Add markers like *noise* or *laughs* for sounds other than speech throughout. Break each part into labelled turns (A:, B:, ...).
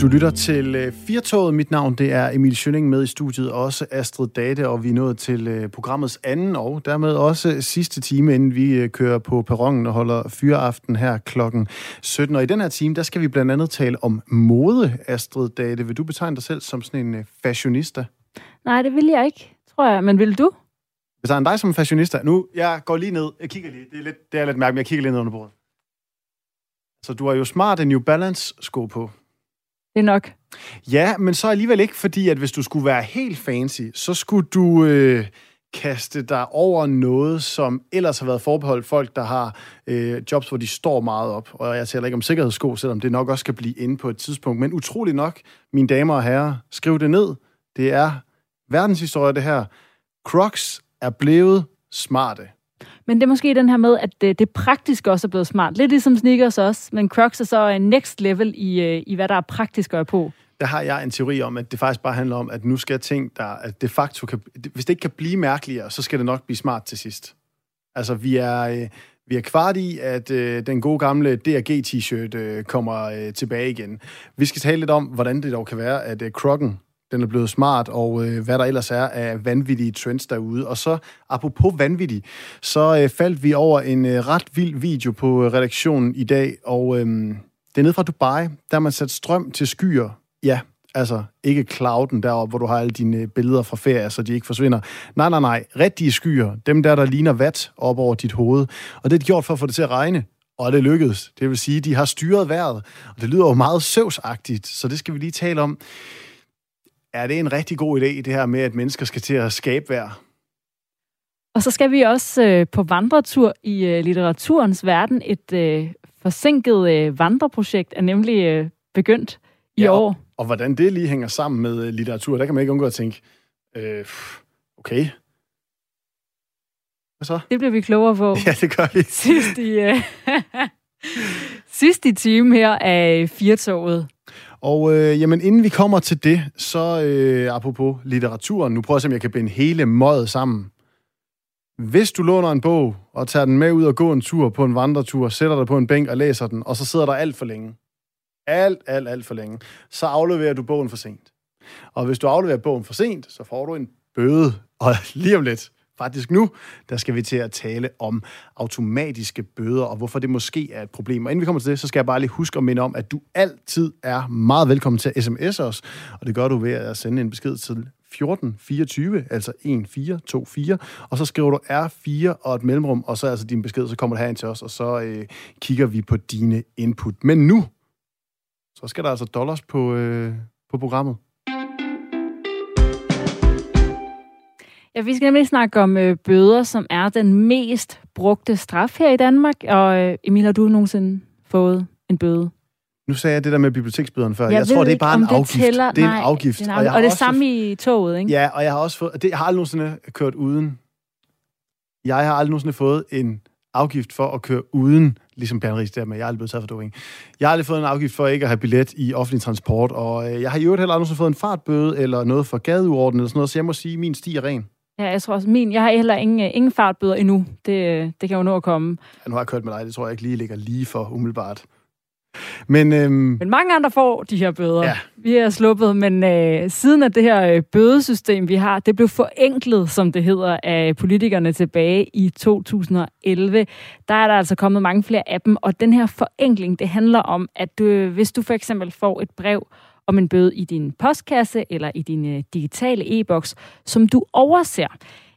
A: Du lytter til øh, Firtoget. Mit navn det er Emil Schønning med i studiet, også Astrid Date, og vi er nået til øh, programmets anden og dermed også sidste time, inden vi øh, kører på perronen og holder fyreaften her klokken 17. Og i den her time, der skal vi blandt andet tale om mode, Astrid Date. Vil du betegne dig selv som sådan en fashionista?
B: Nej, det vil jeg ikke, tror jeg. Men vil du?
A: Betegne dig som fashionista? Nu, jeg går lige ned. Jeg kigger lige. Det er lidt, det er lidt mærkeligt, jeg kigger lige ned under bordet. Så du har jo smart New Balance sko på.
B: Det er nok.
A: Ja, men så alligevel ikke, fordi at hvis du skulle være helt fancy, så skulle du øh, kaste dig over noget, som ellers har været forbeholdt folk, der har øh, jobs, hvor de står meget op. Og jeg taler ikke om sikkerhedssko, selvom det nok også skal blive inde på et tidspunkt. Men utrolig nok, mine damer og herrer, skriv det ned. Det er verdenshistorie, det her. Crocs er blevet smarte.
B: Men det er måske den her med, at det, det også er blevet smart. Lidt ligesom sneakers også, men Crocs er så øh, next level i, øh, i hvad der er praktisk at gøre på.
A: Der har jeg en teori om, at det faktisk bare handler om, at nu skal ting, der at de facto kan, hvis det ikke kan blive mærkeligere, så skal det nok blive smart til sidst. Altså, vi er, øh, vi er kvart i, at øh, den gode gamle DRG-t-shirt øh, kommer øh, tilbage igen. Vi skal tale lidt om, hvordan det dog kan være, at øh, Crocken den er blevet smart, og øh, hvad der ellers er af vanvittige trends derude. Og så, apropos vanvittige, så øh, faldt vi over en øh, ret vild video på øh, redaktionen i dag, og øh, det er nede fra Dubai, der har man sat strøm til skyer. Ja, altså ikke clouden deroppe, hvor du har alle dine øh, billeder fra ferie, så de ikke forsvinder. Nej, nej, nej. Rigtige skyer. Dem der, der ligner vat op over dit hoved. Og det er de gjort for at få det til at regne. Og det lykkedes. Det vil sige, de har styret vejret. Og det lyder jo meget søvsagtigt, så det skal vi lige tale om. Er det en rigtig god idé, det her med, at mennesker skal til at skabe vejr?
B: Og så skal vi også øh, på vandretur i øh, litteraturens verden. Et øh, forsinket øh, vandreprojekt er nemlig øh, begyndt i
A: Ja, og-
B: år.
A: Og hvordan det lige hænger sammen med øh, litteratur, der kan man ikke undgå at tænke, øh, okay. Hvad så?
B: Det bliver vi klogere på *laughs*
A: Ja, det gør vi.
B: sidst i, øh, *laughs* sidst i time her af Firtoget.
A: Og øh, jamen, inden vi kommer til det, så øh, apropos litteraturen, nu prøver jeg se, om jeg kan binde hele mødet sammen. Hvis du låner en bog og tager den med ud og går en tur på en vandretur, sætter dig på en bænk og læser den, og så sidder der alt for længe, alt, alt, alt for længe, så afleverer du bogen for sent. Og hvis du afleverer bogen for sent, så får du en bøde. Og *laughs* lige om lidt, faktisk nu, der skal vi til at tale om automatiske bøder, og hvorfor det måske er et problem. Og inden vi kommer til det, så skal jeg bare lige huske at minde om, at du altid er meget velkommen til at sms'e os, og det gør du ved at sende en besked til 1424, altså 1424, og så skriver du R4 og et mellemrum, og så er altså din besked, så kommer det herind til os, og så øh, kigger vi på dine input. Men nu, så skal der altså dollars på, øh, på programmet.
B: Ja, vi skal nemlig snakke om øh, bøder, som er den mest brugte straf her i Danmark. Og øh, Emil, har du nogensinde fået en bøde?
A: Nu sagde jeg det der med biblioteksbøderne før. Jeg,
B: Jeg
A: jeg tror, det er bare en
B: det
A: afgift.
B: tæller.
A: Det er en
B: Nej,
A: afgift.
B: Det er en
A: jeg
B: afgift.
A: har
B: Og det er
A: også-
B: samme i toget, ikke?
A: Ja, og jeg har også fået... Det jeg har aldrig nogensinde kørt uden... Jeg har aldrig nogensinde fået en afgift for at køre uden, ligesom Bjørn Ries der med, jeg er aldrig blevet taget for doping. Jeg har aldrig fået en afgift for ikke at have billet i offentlig transport, og øh, jeg har i øvrigt heller aldrig fået en fartbøde eller noget for gadeuorden eller sådan noget, så jeg må sige, at min sti er ren.
B: Ja, jeg tror også, min, jeg har heller ingen, øh, ingen fartbøder endnu. Det, øh, det kan jo nå at komme.
A: Ja, nu har jeg kørt med dig, det tror jeg ikke lige ligger lige for umiddelbart. Men øhm,
B: Men mange andre får de her bøder.
A: Ja.
B: Vi er sluppet, men øh, siden at det her øh, bødesystem, vi har, det blev forenklet, som det hedder, af politikerne tilbage i 2011, der er der altså kommet mange flere af dem, og den her forenkling, det handler om, at du, hvis du for eksempel får et brev om en bøde i din postkasse eller i din øh, digitale e-boks, som du overser,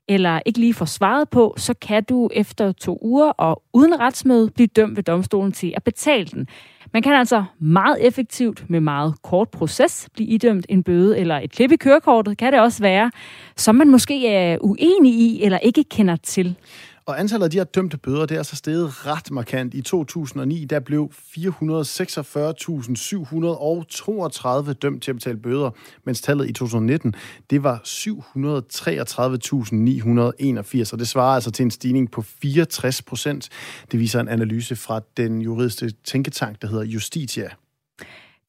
B: eller ikke lige får svaret på, så kan du efter to uger og uden retsmøde blive dømt ved domstolen til at betale den. Man kan altså meget effektivt med meget kort proces blive idømt en bøde eller et klip i kørekortet, kan det også være, som man måske er uenig i eller ikke kender til.
A: Og antallet af de her dømte bøder, det er altså steget ret markant. I 2009, der blev 446.732 dømt til at betale bøder, mens tallet i 2019, det var 733.981, og det svarer altså til en stigning på 64 procent. Det viser en analyse fra den juridiske tænketank, der hedder Justitia.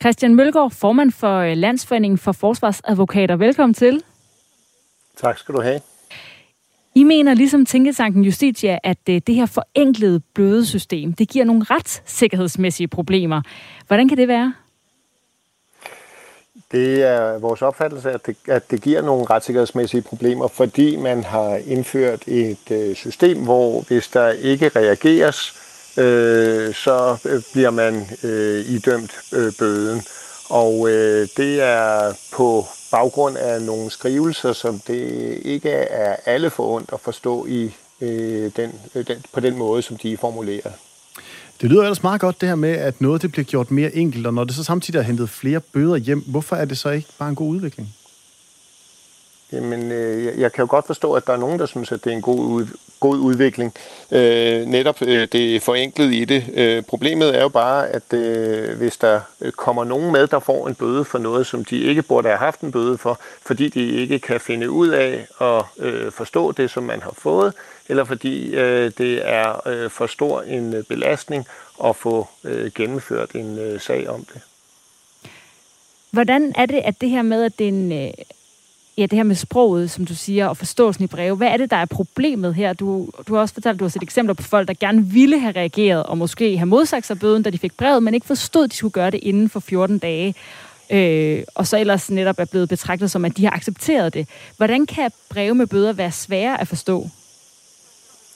B: Christian Mølgaard, formand for øh, Landsforeningen for Forsvarsadvokater. Velkommen til.
C: Tak skal du have.
B: I mener ligesom Tænketanken Justitia, at øh, det her forenklede bødesystem, det giver nogle retssikkerhedsmæssige problemer. Hvordan kan det være?
C: Det er vores opfattelse, at det, at det giver nogle retssikkerhedsmæssige problemer, fordi man har indført et øh, system, hvor hvis der ikke reageres, øh, så øh, bliver man øh, idømt øh, bøden. Og øh, det er på baggrund af nogle skrivelser, som det ikke er alle forundt at forstå i øh, den, øh, den, på den måde, som de er formuleret.
A: Det lyder ellers meget godt, det her med, at noget det bliver gjort mere enkelt, og når det så samtidig har hentet flere bøder hjem, hvorfor er det så ikke bare en god udvikling?
C: Jamen, øh, jeg kan jo godt forstå, at der er nogen, der synes, at det er en god, ud, god udvikling. Øh, netop øh, det er forenklet i det. Øh, problemet er jo bare, at øh, hvis der øh, kommer nogen med, der får en bøde for noget, som de ikke burde have haft en bøde for, fordi de ikke kan finde ud af at øh, forstå det, som man har fået, eller fordi øh, det er øh, for stor en belastning at få øh, gennemført en øh, sag om det.
B: Hvordan er det, at det her med, at det er en, øh, ja, det her med sproget, som du siger, og forståelsen i breve, hvad er det, der er problemet her? Du, du har også fortalt, at du har set eksempler på folk, der gerne ville have reageret, og måske have modsagt sig bøden, da de fik brevet, men ikke forstod, at de skulle gøre det inden for 14 dage. Øh, og så ellers netop er blevet betragtet som, at de har accepteret det. Hvordan kan breve med bøder være svære at forstå?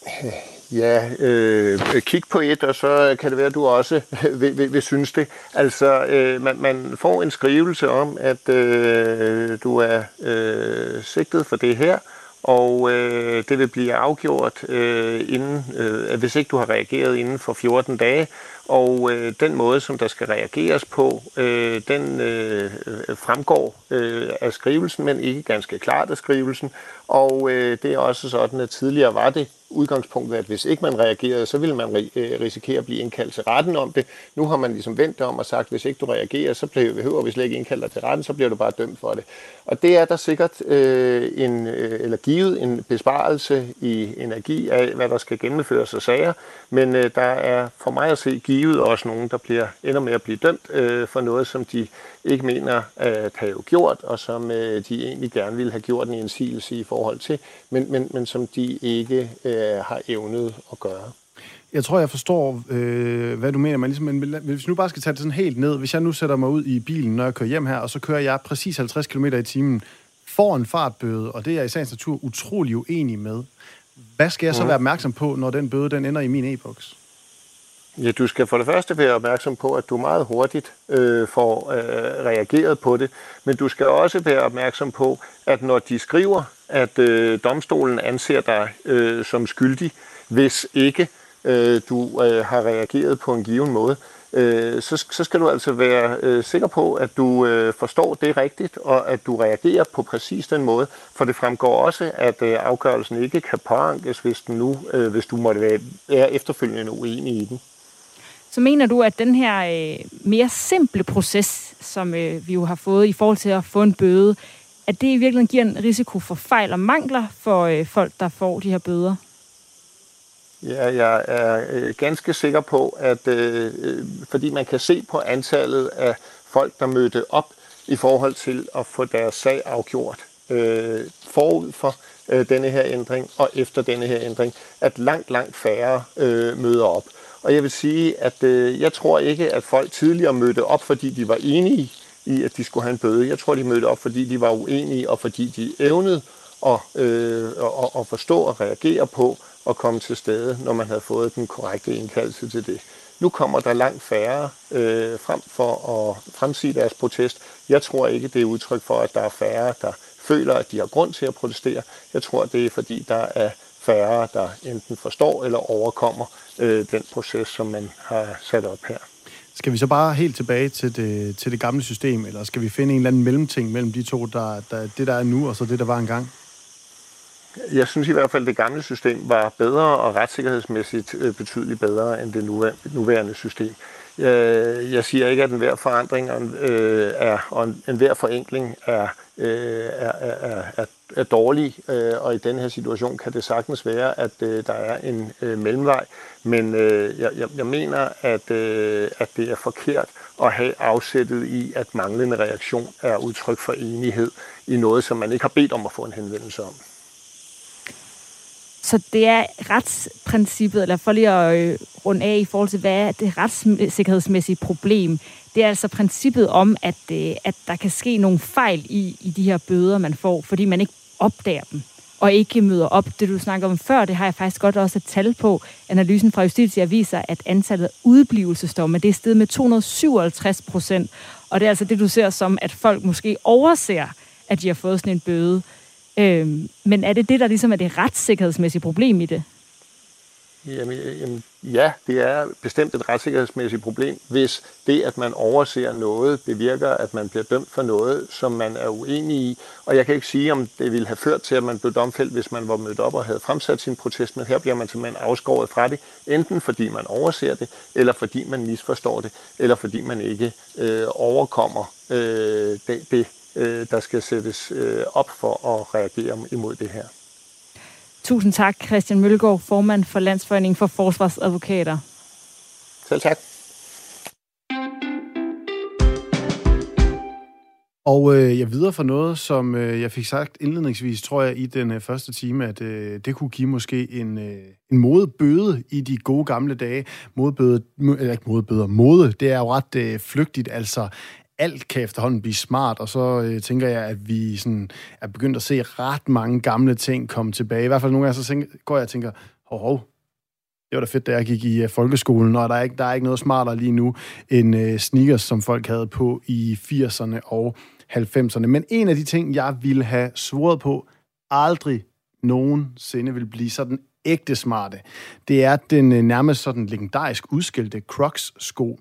B: *laughs*
C: Ja, øh, kig på et, og så kan det være, at du også *laughs* vil, vil, vil synes det. Altså, øh, man, man får en skrivelse om, at øh, du er øh, sigtet for det her, og øh, det vil blive afgjort, øh, inden, øh, hvis ikke du har reageret inden for 14 dage. Og øh, den måde, som der skal reageres på, øh, den øh, fremgår øh, af skrivelsen, men ikke ganske klart af skrivelsen. Og øh, det er også sådan, at tidligere var det udgangspunktet, at hvis ikke man reagerede, så ville man ri- øh, risikere at blive indkaldt til retten om det. Nu har man ligesom vendt om og sagt, at hvis ikke du reagerer, så behøver vi slet ikke indkalde dig til retten, så bliver du bare dømt for det. Og det er der sikkert øh, en, øh, eller givet en besparelse i energi af, hvad der skal gennemføres af sager, men øh, der er for mig at se givet også nogen, der bliver ender med at blive dømt øh, for noget, som de ikke mener at have gjort, og som øh, de egentlig gerne ville have gjort en indsigelse i forhold til, men, men, men som de ikke øh, har evnet at gøre.
A: Jeg tror, jeg forstår, øh, hvad du mener. Men, ligesom, men hvis vi nu bare skal tage det sådan helt ned. Hvis jeg nu sætter mig ud i bilen, når jeg kører hjem her, og så kører jeg præcis 50 km i timen, får en fartbøde, og det er jeg i sagens natur utrolig uenig med. Hvad skal jeg så være opmærksom på, når den bøde den ender i min e-boks?
C: Ja, du skal for det første være opmærksom på, at du meget hurtigt øh, får øh, reageret på det, men du skal også være opmærksom på, at når de skriver, at øh, domstolen anser dig øh, som skyldig, hvis ikke øh, du øh, har reageret på en given måde, øh, så, så skal du altså være øh, sikker på, at du øh, forstår det rigtigt, og at du reagerer på præcis den måde. For det fremgår også, at øh, afgørelsen ikke kan påankes, hvis, den nu, øh, hvis du måtte være er efterfølgende uenig i den.
B: Så mener du, at den her øh, mere simple proces, som øh, vi jo har fået i forhold til at få en bøde, at det i virkeligheden giver en risiko for fejl og mangler for øh, folk, der får de her bøder?
C: Ja, jeg er øh, ganske sikker på, at øh, øh fordi man kan se på antallet af folk, der mødte op i forhold til at få deres sag afgjort øh, forud for øh, denne her ændring og efter denne her ændring, at langt, langt færre øh, møder op. Og jeg vil sige, at øh, jeg tror ikke, at folk tidligere mødte op, fordi de var enige i, at de skulle have en bøde. Jeg tror, de mødte op, fordi de var uenige, og fordi de evnede at, øh, at, at forstå og reagere på og komme til stede, når man havde fået den korrekte indkaldelse til det. Nu kommer der langt færre øh, frem for at fremsige deres protest. Jeg tror ikke, det er udtryk for, at der er færre, der føler, at de har grund til at protestere. Jeg tror, det er fordi, der er færre, der enten forstår eller overkommer øh, den proces, som man har sat op her.
A: Skal vi så bare helt tilbage til det, til det gamle system, eller skal vi finde en eller anden mellemting mellem de to, der, der, det der er nu, og så det, der var engang?
C: Jeg synes i hvert fald, at det gamle system var bedre og retssikkerhedsmæssigt øh, betydeligt bedre end det nuværende system. Øh, Jeg siger ikke, at enhver forandring øh, er, og enhver forenkling er, øh, er, er, er, er dårlig, øh, og i den her situation kan det sagtens være, at øh, der er en øh, mellemvej. Men jeg, jeg mener, at, at det er forkert at have afsættet i, at manglende reaktion er udtryk for enighed i noget, som man ikke har bedt om at få en henvendelse om.
B: Så det er retsprincippet, eller for lige at øh, runde af i forhold til, hvad er det retssikkerhedsmæssige problem, det er altså princippet om, at, øh, at der kan ske nogle fejl i, i de her bøder, man får, fordi man ikke opdager dem og ikke møder op. Det, du snakker om før, det har jeg faktisk godt også et tal på. Analysen fra Justitia viser, at antallet af udblivelsesdomme, det er steget med 257 procent. Og det er altså det, du ser som, at folk måske overser, at de har fået sådan en bøde. Øhm, men er det det, der ligesom er det retssikkerhedsmæssige problem i det?
C: Jamen, øh, jamen, ja, det er bestemt et retssikkerhedsmæssigt problem, hvis det, at man overser noget, bevirker, at man bliver dømt for noget, som man er uenig i. Og jeg kan ikke sige, om det ville have ført til, at man blev domfældt, hvis man var mødt op og havde fremsat sin protest, men her bliver man simpelthen afskåret fra det, enten fordi man overser det, eller fordi man misforstår det, eller fordi man ikke øh, overkommer øh, det, det øh, der skal sættes øh, op for at reagere imod det her.
B: Tusind tak, Christian Mølgaard, formand for Landsforeningen for Forsvarsadvokater.
C: Selv tak.
A: Og øh, jeg videre for noget, som øh, jeg fik sagt indledningsvis, tror jeg, i den øh, første time, at øh, det kunne give måske en, øh, en modebøde i de gode gamle dage. Modebøde, eller ikke modebøder, mode, det er jo ret øh, flygtigt, altså alt kan efterhånden blive smart, og så øh, tænker jeg, at vi sådan er begyndt at se ret mange gamle ting komme tilbage. I hvert fald nogle gange, så tænker, går jeg og tænker, hov, hov, det var da fedt, da jeg gik i uh, folkeskolen, og der er, ikke, der er ikke noget smartere lige nu end uh, sneakers, som folk havde på i 80'erne og 90'erne. Men en af de ting, jeg ville have svoret på, aldrig nogensinde vil blive sådan ægte smarte, det er den uh, nærmest sådan legendarisk udskilte Crocs-sko.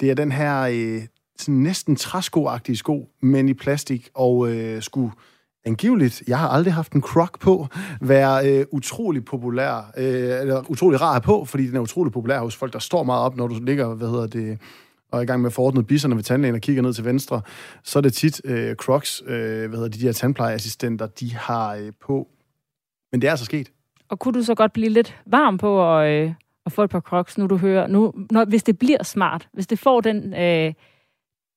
A: Det er den her uh, sådan næsten træskoagtige sko, men i plastik, og øh, skulle angiveligt, jeg har aldrig haft en croc på, være øh, utrolig populær, øh, eller utrolig rar på, fordi den er utrolig populær hos folk, der står meget op, når du ligger, hvad hedder det, og er i gang med at forordne bisserne ved tandlægen og kigger ned til venstre, så er det tit øh, Crocs, øh, hvad hedder de, de her tandplejeassistenter, de har øh, på. Men det er altså sket.
B: Og kunne du så godt blive lidt varm på at, øh, at få et par Crocs, nu du hører, nu, når, hvis det bliver smart, hvis det får den... Øh, den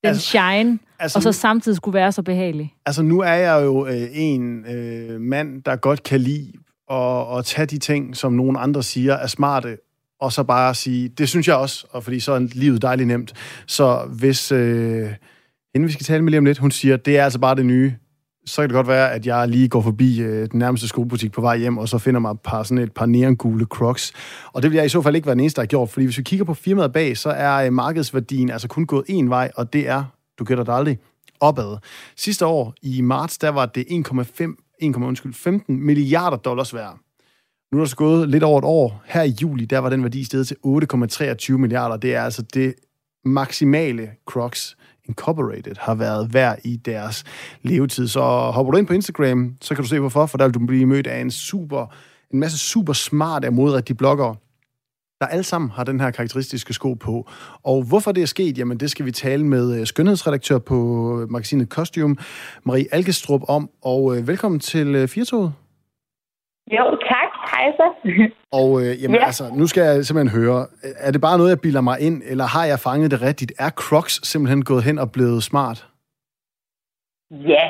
B: altså, shine, altså, og så samtidig skulle være så behagelig?
A: Altså, nu er jeg jo øh, en øh, mand, der godt kan lide at, at tage de ting, som nogle andre siger er smarte, og så bare sige, det synes jeg også, og fordi så er livet dejligt nemt. Så hvis, øh, inden vi skal tale med lige om lidt, hun siger, det er altså bare det nye, så kan det godt være, at jeg lige går forbi øh, den nærmeste skobutik på vej hjem, og så finder mig et par, sådan et par neongule crocs. Og det vil jeg i så fald ikke være den eneste, der har gjort, fordi hvis vi kigger på firmaet bag, så er øh, markedsværdien altså kun gået en vej, og det er, du gætter det aldrig, opad. Sidste år, i marts, der var det 1,5 15 milliarder dollars værd. Nu er der så gået lidt over et år. Her i juli, der var den værdi steget til 8,23 milliarder. Det er altså det maksimale Crocs Incorporated har været værd i deres levetid. Så hopper du ind på Instagram, så kan du se hvorfor, for der vil du blive mødt af en super, en masse super smarte og modrigtige bloggere, der alle sammen har den her karakteristiske sko på. Og hvorfor det er sket, jamen det skal vi tale med øh, skønhedsredaktør på øh, magasinet Costume, Marie Algestrup, om. Og øh, velkommen til Firtoget.
D: Jo, så. *laughs*
A: Og øh, jamen, ja. altså, nu skal jeg simpelthen høre, er det bare noget, jeg bilder mig ind, eller har jeg fanget det rigtigt? Er Crocs simpelthen gået hen og blevet smart?
D: Ja,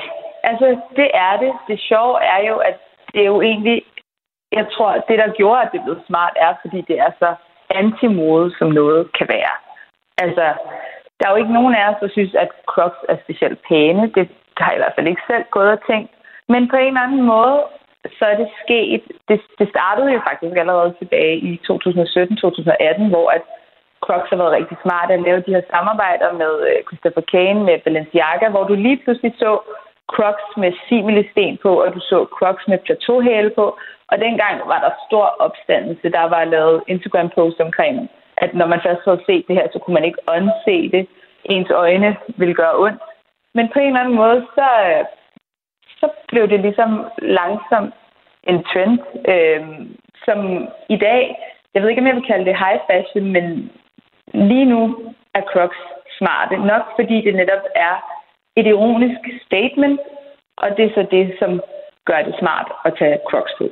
D: altså det er det. Det sjove er jo, at det er jo egentlig, jeg tror, det der gjorde, at det blev smart, er, fordi det er så antimode, som noget kan være. Altså, der er jo ikke nogen af os, der synes, at Crocs er specielt pæne. Det har jeg i hvert fald ikke selv gået og tænkt. Men på en eller anden måde, så er det sket. Det, det startede jo faktisk allerede tilbage i 2017-2018, hvor at Crocs har været rigtig smart at lave de her samarbejder med øh, Christopher Kane, med Balenciaga, hvor du lige pludselig så Crocs med similisten på, og du så Crocs med plateauhæle på. Og dengang var der stor opstandelse. Der var lavet Instagram-post omkring, at når man først havde set det her, så kunne man ikke unse det. Ens øjne ville gøre ondt. Men på en eller anden måde, så øh, så blev det ligesom langsomt en trend, øh, som i dag, jeg ved ikke, om jeg vil kalde det high fashion, men lige nu er Crocs smarte. Nok fordi det netop er et ironisk statement, og det er så det, som gør det smart at tage Crocs på.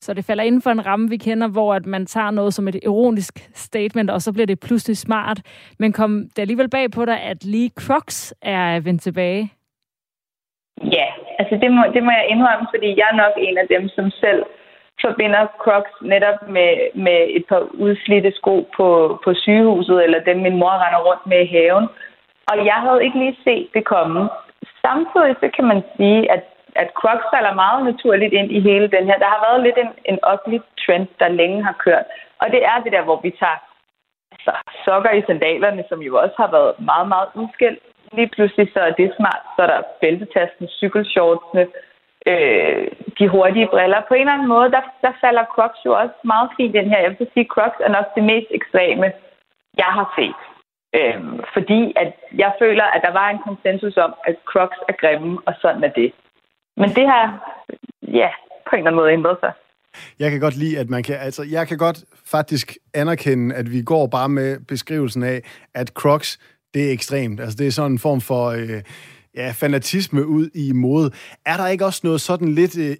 B: Så det falder inden for en ramme, vi kender, hvor at man tager noget som et ironisk statement, og så bliver det pludselig smart. Men kom det alligevel bag på dig, at lige Crocs er vendt tilbage?
D: Ja, altså det må, det må jeg indrømme, fordi jeg er nok en af dem, som selv forbinder Crocs netop med, med et par udslidte sko på, på sygehuset, eller dem min mor render rundt med i haven. Og jeg havde ikke lige set det komme. Samtidig så kan man sige, at, at Crocs falder meget naturligt ind i hele den her. Der har været lidt en, en ugly trend, der længe har kørt. Og det er det der, hvor vi tager altså, sokker i sandalerne, som jo også har været meget, meget udskilt. Lige pludselig så er det smart. Så er der bæltetasten, cykelshortsene, øh, de hurtige briller. På en eller anden måde, der, der falder Crocs jo også meget fint ind her. Jeg vil sige, Crocs er nok det mest ekstreme, jeg har set. Øh, fordi at jeg føler, at der var en konsensus om, at Crocs er grimme, og sådan er det. Men det har, ja, på en eller anden måde ændret sig.
A: Jeg kan godt lide, at man kan, altså jeg kan godt faktisk anerkende, at vi går bare med beskrivelsen af, at Crocs, det er ekstremt. Altså det er sådan en form for øh, ja, fanatisme ud i mode. Er der ikke også noget sådan lidt... Øh,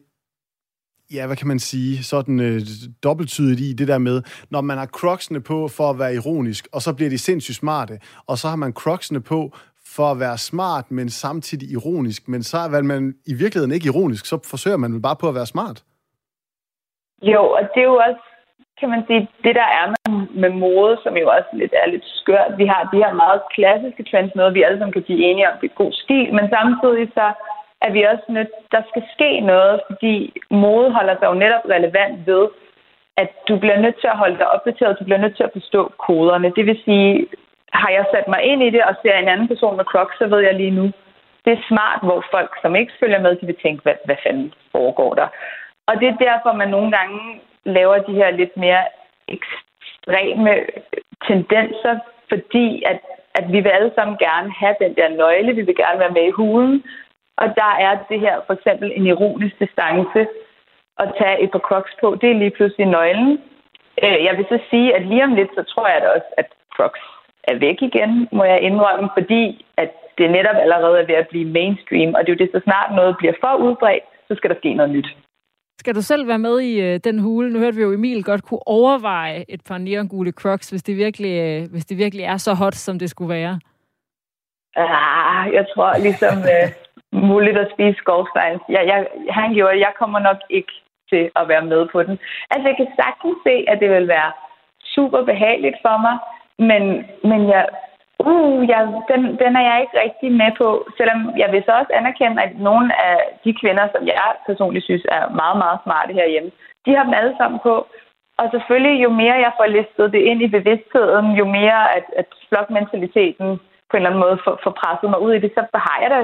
A: ja, hvad kan man sige, sådan øh, dobbelttydigt i det der med, når man har crocsene på for at være ironisk, og så bliver de sindssygt smarte, og så har man crocsene på for at være smart, men samtidig ironisk, men så er man i virkeligheden ikke ironisk, så forsøger man vel bare på at være smart.
D: Jo, og det er jo også, kan man sige, det der er med, med mode, som jo også lidt er lidt skørt. Vi har de her meget klassiske trends, noget vi alle sammen kan blive enige om, det er god stil, men samtidig så er vi også nødt, der skal ske noget, fordi mode holder sig jo netop relevant ved, at du bliver nødt til at holde dig opdateret, du bliver nødt til at forstå koderne. Det vil sige, har jeg sat mig ind i det og ser en anden person med Crocs, så ved jeg lige nu, det er smart, hvor folk, som ikke følger med, de vil tænke, hvad, hvad fanden foregår der? Og det er derfor, man nogle gange laver de her lidt mere ekstreme tendenser, fordi at, at vi vil alle sammen gerne have den der nøgle, vi vil gerne være med i hulen, og der er det her for eksempel en ironisk distance at tage et par crocs på. Det er lige pludselig nøglen. Øh, jeg vil så sige, at lige om lidt, så tror jeg da også, at crocs er væk igen, må jeg indrømme, fordi at det netop allerede er ved at blive mainstream, og det er jo det, så snart noget bliver for udbredt, så skal der ske noget nyt.
B: Skal du selv være med i øh, den hule? Nu hørte vi jo Emil godt kunne overveje et par neongule crocs, hvis det, virkelig, øh, hvis det virkelig er så hot, som det skulle være.
D: Ah, jeg tror ligesom øh, muligt at spise skovsteins. Jeg, jeg, han gjorde, jeg kommer nok ikke til at være med på den. Altså, jeg kan sagtens se, at det vil være super behageligt for mig, men, men jeg, uh, jeg, den, den er jeg ikke rigtig med på. Selvom jeg vil så også anerkende, at nogle af de kvinder, som jeg personligt synes er meget, meget smarte herhjemme, de har dem alle sammen på. Og selvfølgelig, jo mere jeg får listet det ind i bevidstheden, jo mere at, at flokmentaliteten på en eller anden måde får, får presset mig ud i det, så har jeg da...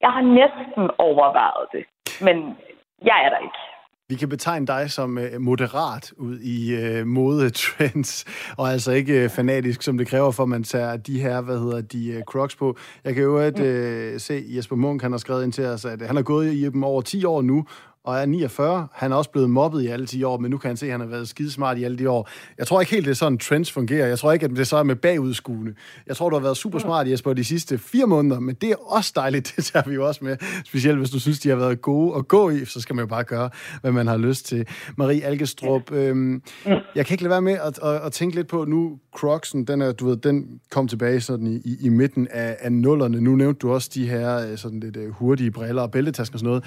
D: Jeg har næsten overvejet det, men jeg er der ikke.
A: Vi kan betegne dig som øh, moderat ud i øh, modetrends, *laughs* og altså ikke øh, fanatisk, som det kræver for, at man tager de her, hvad hedder de, øh, crocs på. Jeg kan jo at, øh, se, Jesper Munk, han har skrevet ind til os, at han har gået i dem over 10 år nu, og er 49. Han er også blevet mobbet i alle 10 år, men nu kan han se, at han har været skidesmart i alle de år. Jeg tror ikke helt, det er sådan, trends fungerer. Jeg tror ikke, at det så er med bagudskuende. Jeg tror, du har været super smart, Jesper, de sidste fire måneder, men det er også dejligt. *laughs* Det tager vi jo også med. Specielt hvis du synes, de har været gode at gå i, så skal man jo bare gøre, hvad man har lyst til. Marie Algestrup, øhm, jeg kan ikke lade være med at, at, at tænke lidt på, nu Crocsen, den, er, du ved, den kom tilbage sådan i, i, i midten af, af nullerne. Nu nævnte du også de her øh, sådan lidt øh, hurtige briller og bæltetasker og sådan noget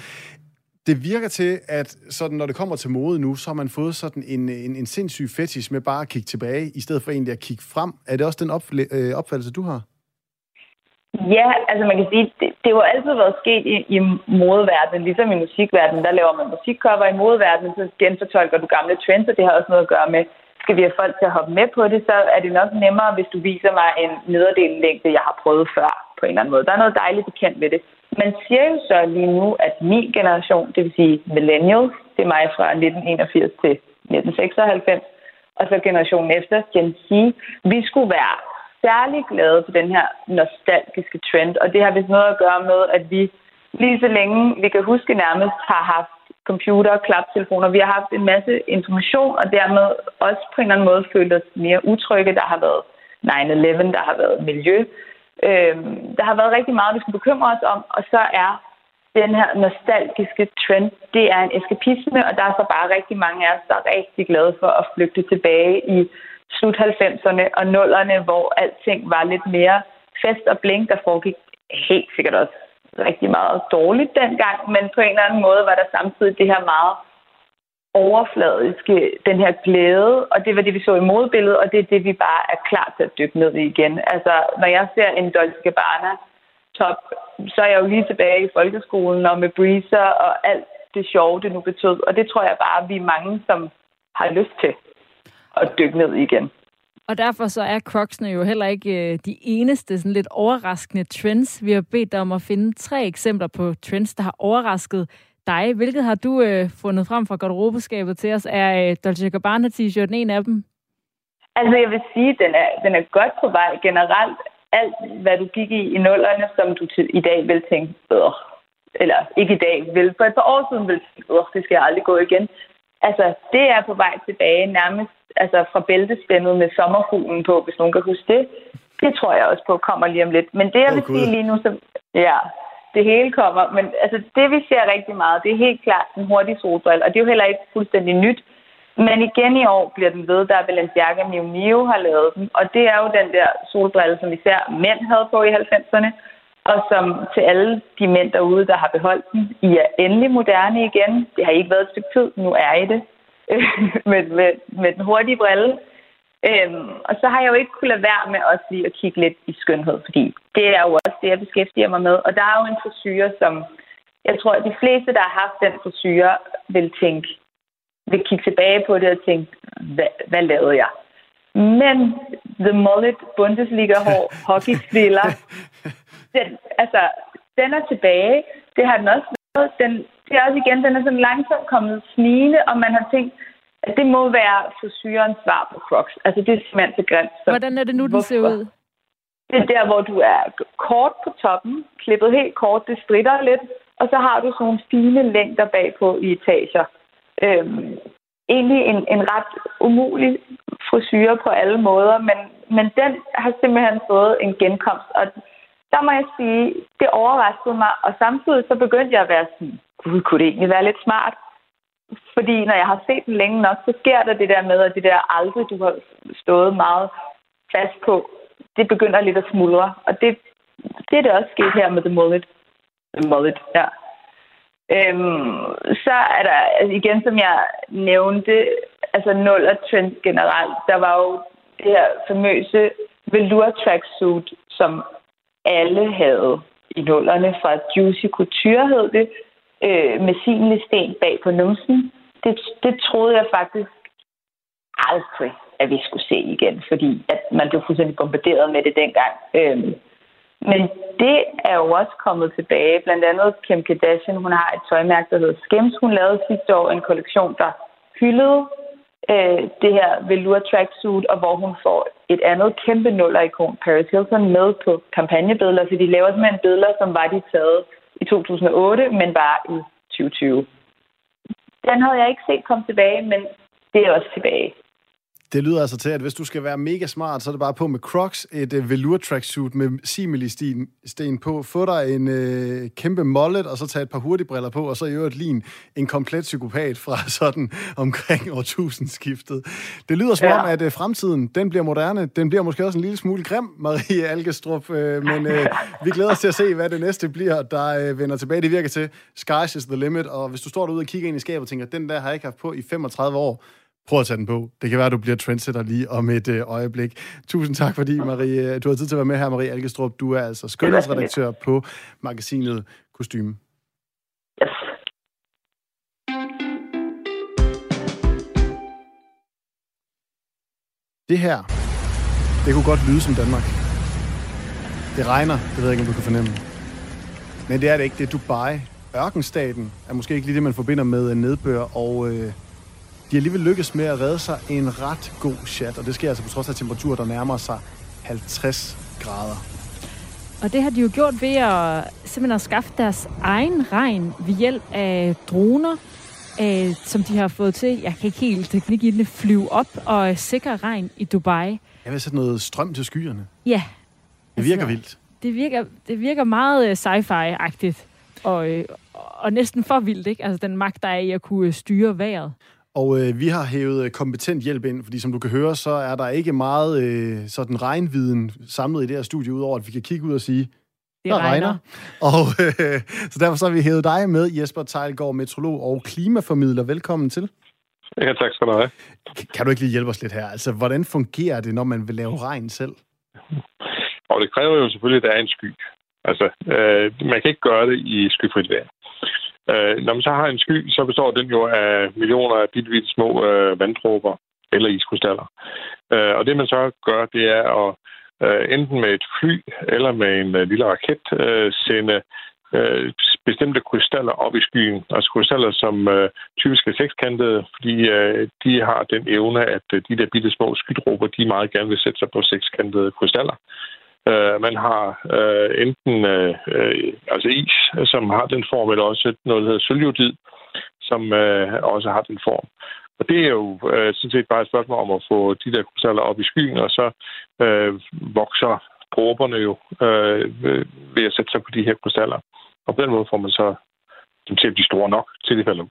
A: det virker til, at sådan, når det kommer til mode nu, så har man fået sådan en, en, en sindssyg fetish med bare at kigge tilbage, i stedet for egentlig at kigge frem. Er det også den øh, opfattelse, du har?
D: Ja, altså man kan sige, det, det har jo altid været sket i, i modeverdenen, ligesom i musikverdenen, der laver man musikcover i modeverdenen, så genfortolker du gamle trends, og det har også noget at gøre med, skal vi have folk til at hoppe med på det, så er det nok nemmere, hvis du viser mig en nederdelen længde, jeg har prøvet før på en eller anden måde. Der er noget dejligt bekendt ved det. Man siger jo så lige nu, at min generation, det vil sige millennials, det er mig fra 1981 til 1996, og så generationen efter, Gen Z, vi skulle være særlig glade for den her nostalgiske trend, og det har vist noget at gøre med, at vi lige så længe vi kan huske nærmest har haft computer og klaptelefoner. Vi har haft en masse information, og dermed også på en eller anden måde følt os mere utrygge. Der har været 9-11, der har været miljø, Øh, der har været rigtig meget, vi skulle bekymre os om, og så er den her nostalgiske trend, det er en eskapisme, og der er så bare rigtig mange af os, der er rigtig glade for at flygte tilbage i slut 90'erne og 0'erne, hvor alting var lidt mere fest og blink, der foregik helt sikkert også rigtig meget dårligt dengang, men på en eller anden måde var der samtidig det her meget overfladiske, den her glæde, og det var det, vi så i modbilledet, og det er det, vi bare er klar til at dykke ned i igen. Altså, når jeg ser en Dolce Gabbana top, så er jeg jo lige tilbage i folkeskolen og med breezer og alt det sjove, det nu betød. Og det tror jeg bare, vi er mange, som har lyst til at dykke ned igen.
B: Og derfor så er Crocs'ene jo heller ikke øh, de eneste sådan lidt overraskende trends. Vi har bedt dig om at finde tre eksempler på trends, der har overrasket dig. Hvilket har du øh, fundet frem fra garderobeskabet til os? Er øh, Dolce Gabbana t-shirten en af dem?
D: Altså, jeg vil sige, at den er, den er godt på vej generelt. Alt, hvad du gik i i nullerne, som du til, i dag vil tænke, øh, eller ikke i dag, vil for et par år siden vil tænke, øh, det skal jeg aldrig gå igen. Altså, det er på vej tilbage nærmest altså fra bæltespændet med sommerfuglen på, hvis nogen kan huske det. Det tror jeg også på kommer lige om lidt. Men det, jeg vil oh, sige lige nu, så, ja, det hele kommer. Men altså, det, vi ser rigtig meget, det er helt klart den hurtige solbrille, og det er jo heller ikke fuldstændig nyt. Men igen i år bliver den ved, der Balenciaga Miu Miu har lavet den. Og det er jo den der solbrille, som især mænd havde på i 90'erne. Og som til alle de mænd derude, der har beholdt den, I er endelig moderne igen. Det har ikke været et stykke tid, nu er I det. *laughs* med, med, med den hurtige brille. Øhm, og så har jeg jo ikke kunnet lade være med også lige at kigge lidt i skønhed, fordi det er jo også det, jeg beskæftiger mig med. Og der er jo en frisyr, som jeg tror, at de fleste, der har haft den frisyr, vil tænke, vil kigge tilbage på det og tænke, hvad, hvad lavede jeg? Men The Mullet Bundesliga-hår, *laughs* hockeyspiller, den, altså, den er tilbage. Det har den også været. Den, det er også igen, den er sådan langsomt kommet snigende, og man har tænkt, det må være frisyrens svar på Crocs. Altså, det er simpelthen så grimt. Så
B: Hvordan er det nu, den ser ud?
D: Det er der, hvor du er kort på toppen, klippet helt kort, det stritter lidt, og så har du sådan nogle fine længder bagpå i etager. Øhm, egentlig en, en ret umulig frisyr på alle måder, men, men den har simpelthen fået en genkomst, og der må jeg sige, det overraskede mig, og samtidig så begyndte jeg at være sådan, gud, kunne det egentlig være lidt smart? Fordi når jeg har set den længe nok, så sker der det der med, at det der aldrig, du har stået meget fast på, det begynder lidt at smuldre. Og det, det er det også sket her med The Mullet. The Mullet, ja. Øhm, så er der, altså igen som jeg nævnte, altså og trends generelt. Der var jo det her famøse velour tracksuit, som alle havde i nullerne fra Juicy Couture hed det, øh, med sin sten bag på numsen. Det, det troede jeg faktisk aldrig, at vi skulle se igen, fordi at man blev fuldstændig bombarderet med det dengang. Øhm, men det er jo også kommet tilbage. Blandt andet Kim Kardashian, hun har et tøjmærke, der hedder Skims. Hun lavede sidste år en kollektion, der hyldede øh, det her velour tracksuit, og hvor hun får et andet kæmpe nuller-ikon, Paris Hilton, med på kampagnebilleder. Så de laver simpelthen billeder, som var de taget i 2008, men var i 2020. Den havde jeg ikke set komme tilbage, men det er også tilbage.
A: Det lyder altså til, at hvis du skal være mega smart, så er det bare på med Crocs, et uh, velour tracksuit med simili-sten på, få dig en uh, kæmpe mollet, og så tage et par hurtigbriller på, og så i øvrigt lige en komplet psykopat fra *laughs* sådan omkring årtusindskiftet. Det lyder som ja. om, at uh, fremtiden, den bliver moderne. Den bliver måske også en lille smule grim, Marie Algestrup, uh, men uh, *laughs* vi glæder os til at se, hvad det næste bliver, der uh, vender tilbage. Det virker til, skies is the limit, og hvis du står derude og kigger ind i skabet og tænker, den der har jeg ikke haft på i 35 år, Prøv at tage den på. Det kan være, at du bliver trendsetter lige om et øh, øjeblik. Tusind tak, fordi Marie, du har tid til at være med her, Marie Algestrup. Du er altså skønhedsredaktør på magasinet Kostyme. Yes. Det her, det kunne godt lyde som Danmark. Det regner, det ved jeg ikke, om du kan fornemme. Men det er det ikke, det er Dubai. Ørkenstaten er måske ikke lige det, man forbinder med nedbør og øh, de alligevel lykkes med at redde sig en ret god chat, og det sker altså på trods af temperaturer, der nærmer sig 50 grader.
B: Og det har de jo gjort ved at simpelthen at skaffe deres egen regn ved hjælp af droner, øh, som de har fået til, jeg kan ikke helt teknik i den, flyve op og sikre regn i Dubai.
A: Jeg vil sætte noget strøm til skyerne.
B: Ja.
A: Det virker altså, vildt.
B: Det virker, det virker meget øh, sci-fi-agtigt, og, øh, og næsten for vildt, ikke? Altså den magt, der er i at kunne styre vejret.
A: Og øh, vi har hævet øh, kompetent hjælp ind, fordi som du kan høre, så er der ikke meget øh, sådan regnviden samlet i det her studie, udover at vi kan kigge ud og sige,
B: det der regner.
A: regner. Og øh, så derfor så har vi hævet dig med, Jesper Tejlgaard, metrolog og klimaformidler. Velkommen til.
E: Ja, tak skal du have.
A: Kan du ikke lige hjælpe os lidt her? Altså, hvordan fungerer det, når man vil lave regn selv?
E: Og det kræver jo selvfølgelig, at der er en sky. Altså, øh, man kan ikke gøre det i skyfrit vejr. Øh, når man så har en sky, så består den jo af millioner af bitte, små øh, vanddråber eller iskrystaller. Øh, og det man så gør, det er at øh, enten med et fly eller med en øh, lille raket øh, sende øh, bestemte krystaller op i skyen. Altså krystaller, som øh, typisk er sekskantede, fordi øh, de har den evne, at øh, de der bitte små skydråber, de meget gerne vil sætte sig på sekskantede krystaller. Øh, man har øh, enten øh, øh, altså is, som har den form, eller også noget, der hedder sølvjodid, som øh, også har den form. Og det er jo øh, sådan set bare et spørgsmål om at få de der krystaller op i skyen, og så øh, vokser dråberne jo øh, ved at sætte sig på de her krystaller. Og på den måde får man så dem til at blive store nok, til de falder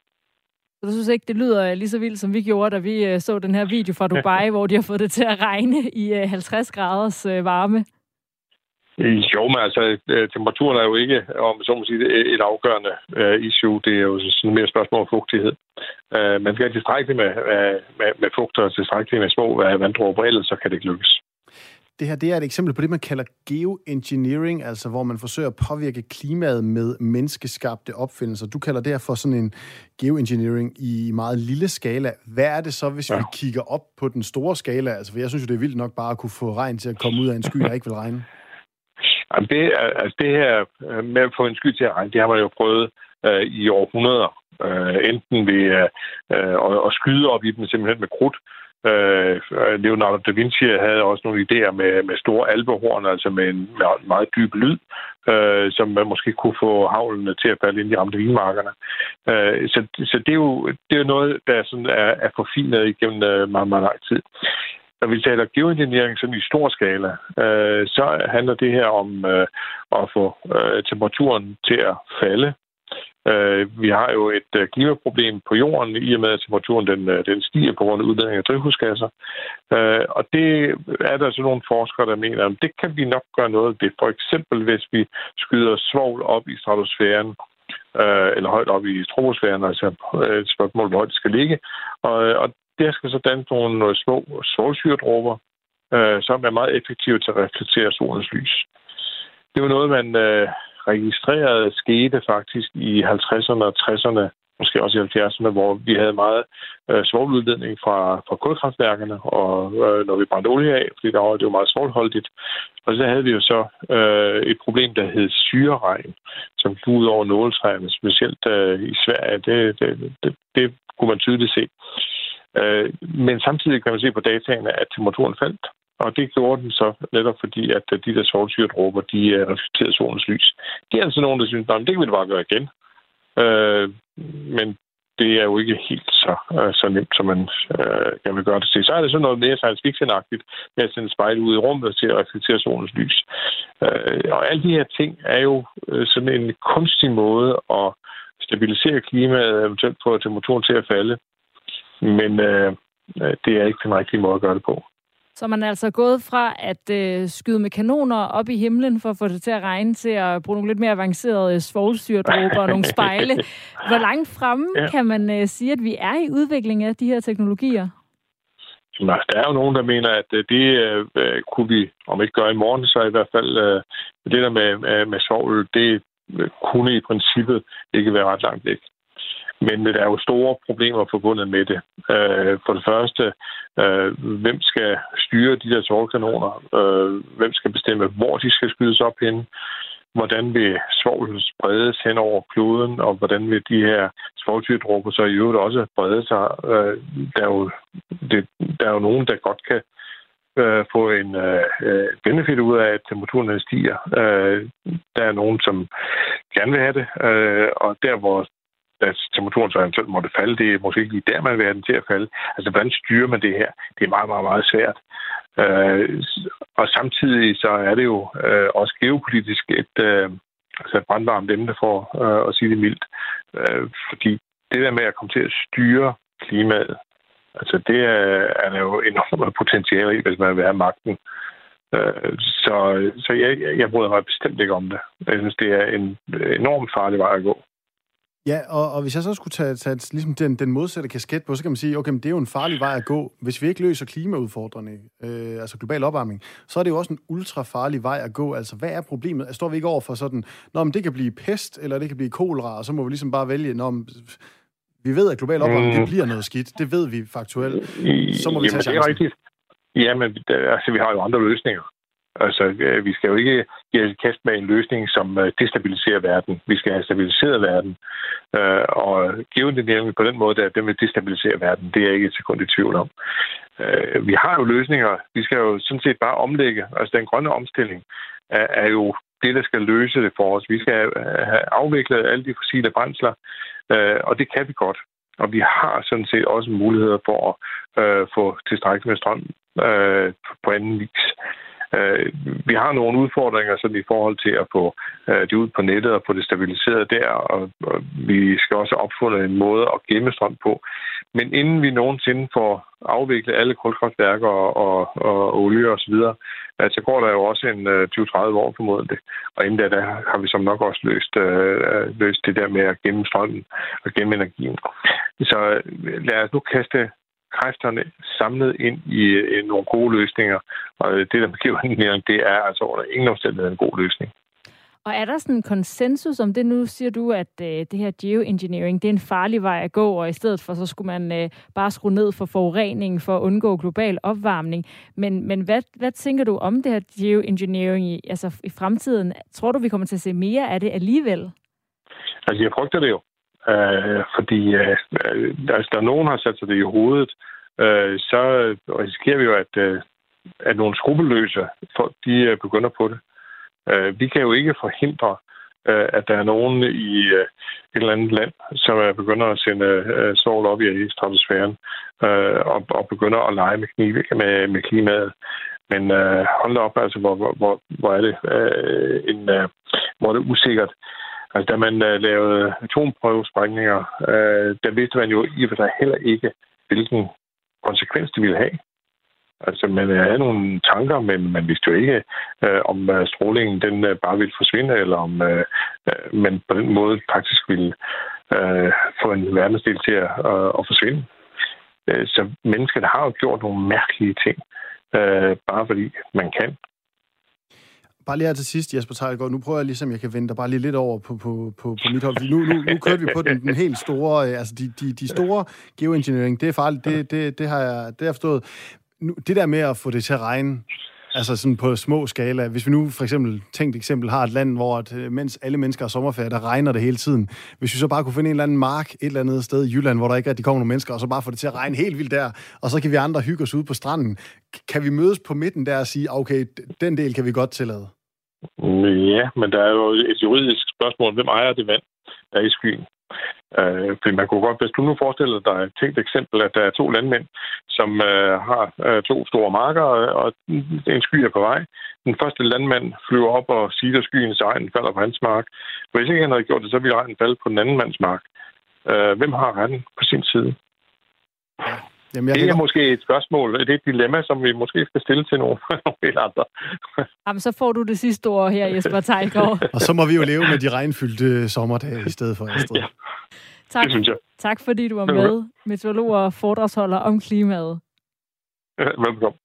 B: så du synes ikke, det lyder lige så vildt, som vi gjorde, da vi øh, så den her video fra Dubai, *laughs* hvor de har fået det til at regne i 50 øh, graders øh, varme?
E: Jo, men altså, temperaturen er jo ikke, om så må sige, et afgørende issue. Det er jo sådan mere spørgsmål om fugtighed. Man skal have tilstrækkeligt med, med, med fugt og tilstrækkeligt med små vanddråber, ellers så kan det ikke lykkes.
A: Det her det er et eksempel på det, man kalder geoengineering, altså hvor man forsøger at påvirke klimaet med menneskeskabte opfindelser. Du kalder det her for sådan en geoengineering i meget lille skala. Hvad er det så, hvis ja. vi kigger op på den store skala? Altså, for jeg synes jo, det er vildt nok bare at kunne få regn til at komme ud af en sky, der ikke vil regne.
E: Jamen det, altså det her øh, med at få en sky til at regne, det har man jo prøvet øh, i århundreder. Øh, enten ved øh, at, at skyde op i dem simpelthen med krudt, Øh, Leonardo da Vinci havde også nogle idéer med, med store alvehorn, altså med en med meget dyb lyd, øh, som man måske kunne få havlene til at falde ind i ramte vinmarkerne. Øh, så så det, er jo, det er jo noget, der sådan er, er forfinet igennem øh, meget, meget lang tid. Når vi taler geoengineering sådan i stor skala, øh, så handler det her om øh, at få øh, temperaturen til at falde Øh, vi har jo et øh, klimaproblem på jorden, i og med at temperaturen den, øh, den stiger på grund af udledning af drivhusgasser. Øh, og det er der så nogle forskere, der mener, at det kan vi nok gøre noget ved. For eksempel hvis vi skyder svovl op i stratosfæren, øh, eller højt op i troposfæren, altså øh, et spørgsmål, hvor højt det skal ligge. Og, og der skal så danne nogle øh, små solsyredråber, øh, som er meget effektive til at reflektere solens lys. Det var noget, man øh, registreret skete faktisk i 50'erne og 60'erne, måske også i 70'erne, hvor vi havde meget øh, svovludledning fra, fra kulkraftværkerne, og øh, når vi brændte olie af, fordi der var det jo meget svovlholdigt. Og så havde vi jo så øh, et problem, der hed syreregn, som gik ud over nåletræerne, specielt øh, i Sverige. Det, det, det, det kunne man tydeligt se. Øh, men samtidig kan man se på dataene, at temperaturen faldt. Og det gjorde den så netop fordi, at øh, de der solsyredråber, de øh, reflekterede solens lys. Det er altså nogen, der synes, at det kan vi bare gøre igen. Øh, men det er jo ikke helt så, øh, så nemt, som man kan vil gøre det til. Så er det sådan noget mere science fiction-agtigt med at sende spejl ud i rummet til at reflektere solens lys. Øh, og alle de her ting er jo sådan en kunstig måde at stabilisere klimaet, eventuelt få temperaturen til at falde. Men uh, det er ikke den rigtige måde at gøre det på.
B: Så man er altså gået fra at øh, skyde med kanoner op i himlen for at få det til at regne, til at bruge nogle lidt mere avancerede øh, svovlsyrdråber og nogle spejle. *laughs* Hvor langt fremme ja. kan man øh, sige, at vi er i udviklingen af de her teknologier?
E: Jamen, altså, der er jo nogen, der mener, at øh, det øh, øh, kunne vi, om ikke gøre i morgen, så i hvert fald øh, det der med, med, med svovl, det kunne i princippet ikke være ret langt væk. Men der er jo store problemer forbundet med det. Øh, for det første, øh, hvem skal styre de der tårkanoner? Øh, hvem skal bestemme, hvor de skal skydes op hen? Hvordan vil svovlen spredes hen over kloden, og hvordan vil de her svovlsyredråber så i øvrigt også brede sig? Øh, der er jo, det, der er jo nogen, der godt kan øh, få en øh, benefit ud af, at temperaturen stiger. Øh, der er nogen, som gerne vil have det, øh, og der, hvor at temperaturen så eventuelt måtte falde. Det er måske ikke lige der, man vil have den til at falde. Altså, hvordan styrer man det her? Det er meget, meget, meget svært. Øh, og samtidig så er det jo øh, også geopolitisk et, øh, altså et brandvarmt emne for øh, at sige det mildt. Øh, fordi det der med at komme til at styre klimaet, altså det er, er der jo enormt potentiale i, hvis man vil have magten. Øh, så så jeg, jeg bryder mig bestemt ikke om det. Jeg synes, det er en enormt farlig vej at gå.
A: Ja, og, og hvis jeg så skulle tage, tage ligesom den, den modsatte kasket på, så kan man sige, okay, men det er jo en farlig vej at gå. Hvis vi ikke løser klimaudfordrene, øh, altså global opvarmning, så er det jo også en ultra farlig vej at gå. Altså, hvad er problemet? Altså, står vi ikke over for sådan, når det kan blive pest, eller det kan blive kolera, og så må vi ligesom bare vælge, når vi ved, at global opvarmning, mm. det bliver noget skidt. Det ved vi faktuelt. Så må vi tage
E: chancen. det er rigtigt. Ja, men altså, vi har jo andre løsninger. Altså, øh, vi skal jo ikke give os kast med en løsning, som øh, destabiliserer verden. Vi skal have stabiliseret verden. Øh, og geoengineering på den måde, der den vil destabilisere verden, det er jeg ikke et sekund i tvivl om. Øh, vi har jo løsninger. Vi skal jo sådan set bare omlægge. Altså, den grønne omstilling er, er jo det, der skal løse det for os. Vi skal have afviklet alle de fossile brændsler, og det kan vi godt. Og vi har sådan set også muligheder for at øh, få tilstrækkeligt med strøm øh, på anden vis. Øh, vi har nogle udfordringer sådan i forhold til at få øh, det ud på nettet og få det stabiliseret der, og, og vi skal også opfunde en måde at gemme strøm på. Men inden vi nogensinde får afviklet alle kulkraftværker og, og, og olie osv., så, øh, så går der jo også en øh, 20-30 år formodentlig. Og inden da, der har vi som nok også løst, øh, øh løst det der med at gemme strømmen og gemme energien. Så øh, lad os nu kaste kræfterne samlet ind i, i nogle gode løsninger. Og det, der giver en det er altså under ingen omstændighed en god løsning.
B: Og er der sådan en konsensus om det? Nu siger du, at øh, det her geoengineering, det er en farlig vej at gå, og i stedet for, så skulle man øh, bare skrue ned for forurening for at undgå global opvarmning. Men, men hvad, hvad tænker du om det her geoengineering i, altså i fremtiden? Tror du, vi kommer til at se mere af det alligevel?
E: Altså, jeg frygter det jo. Øh, fordi øh, øh altså, der nogen har sat sig det i hovedet, øh, så risikerer vi jo, at, øh, at nogle skrupelløse folk, de øh, begynder på det. Øh, vi kan jo ikke forhindre, øh, at der er nogen i øh, et eller andet land, som er begynder at sende øh, svogl op i stratosfæren øh, og, og begynder at lege med, knive, med, med klimaet. Men øh, hold da op, altså, hvor, hvor, hvor er det øh, en, øh, hvor er det usikkert. Altså, da man uh, lavede atomprøvesprængninger, uh, der vidste man jo i og for sig heller ikke, hvilken konsekvens det ville have. Altså, man havde nogle tanker, men man vidste jo ikke, uh, om uh, strålingen den uh, bare ville forsvinde, eller om uh, uh, man på den måde faktisk ville uh, få en verdensdel til at, uh, at forsvinde. Uh, så mennesker har jo gjort nogle mærkelige ting, uh, bare fordi man kan.
A: Bare lige her til sidst, Jesper Tejlgaard, nu prøver jeg ligesom, jeg kan vente dig bare lige lidt over på, på, på, på mit hold. Nu, nu, nu kørte vi på den, den helt store, øh, altså de, de, de store geoengineering, det er farligt, det, det, det, har jeg, det har jeg forstået. Nu, det der med at få det til at regne, altså sådan på små skala. Hvis vi nu for eksempel, tænkt eksempel, har et land, hvor at, øh, mens alle mennesker har sommerferie, der regner det hele tiden. Hvis vi så bare kunne finde en eller anden mark et eller andet sted i Jylland, hvor der ikke rigtig kommer nogen mennesker, og så bare få det til at regne helt vildt der, og så kan vi andre hygge os ude på stranden. Kan vi mødes på midten der og sige, okay, den del kan vi godt tillade?
E: Ja, men der er jo et juridisk spørgsmål. Hvem ejer det vand, der er i skyen? Øh, fordi man kunne godt, hvis du nu forestiller dig et tænkt eksempel, at der er to landmænd, som øh, har øh, to store marker, og en sky er på vej. Den første landmand flyver op og siger, at skyens egen falder på hans mark. Hvis ikke han havde gjort det, så ville regnen falde på den anden mands mark. Øh, hvem har retten på sin side? Jamen, jeg det er godt... måske et spørgsmål, det er et dilemma, som vi måske skal stille til nogle, *laughs* nogle andre.
B: Jamen, så får du det sidste ord her, Jesper Tejgaard. *laughs*
A: og så må vi jo leve med de regnfyldte sommerdage i stedet for Astrid. Ja,
B: tak, det synes jeg. Tak fordi du var med, meteorolog og foredragsholder om klimaet.
E: Velkommen.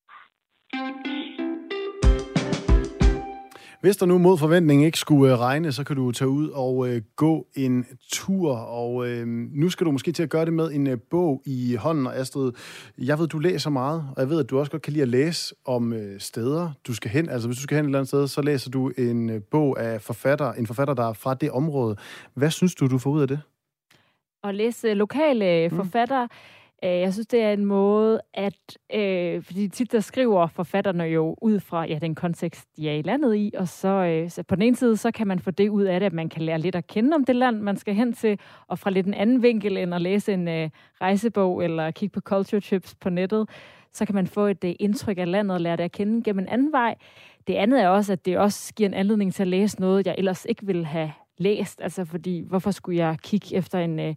A: Hvis der nu mod forventning ikke skulle øh, regne, så kan du tage ud og øh, gå en tur, og øh, nu skal du måske til at gøre det med en øh, bog i hånden. Og Astrid, jeg ved, du læser meget, og jeg ved, at du også godt kan lide at læse om øh, steder, du skal hen. Altså hvis du skal hen et eller andet sted, så læser du en øh, bog af forfatter, en forfatter, der er fra det område. Hvad synes du, du får ud af det?
B: At læse lokale mm. forfattere, Øh, Øh, jeg synes, det er en måde, at... Øh, fordi tit der skriver forfatterne jo ud fra ja, den kontekst, de er i landet i, og så, øh, så på den ene side, så kan man få det ud af det, at man kan lære lidt at kende om det land, man skal hen til, og fra lidt en anden vinkel, end at læse en øh, rejsebog eller kigge på culture trips på nettet, så kan man få et øh, indtryk af landet og lære det at kende gennem en anden vej. Det andet er også, at det også giver en anledning til at læse noget, jeg ellers ikke ville have læst. Altså fordi, hvorfor skulle jeg kigge efter en... Øh,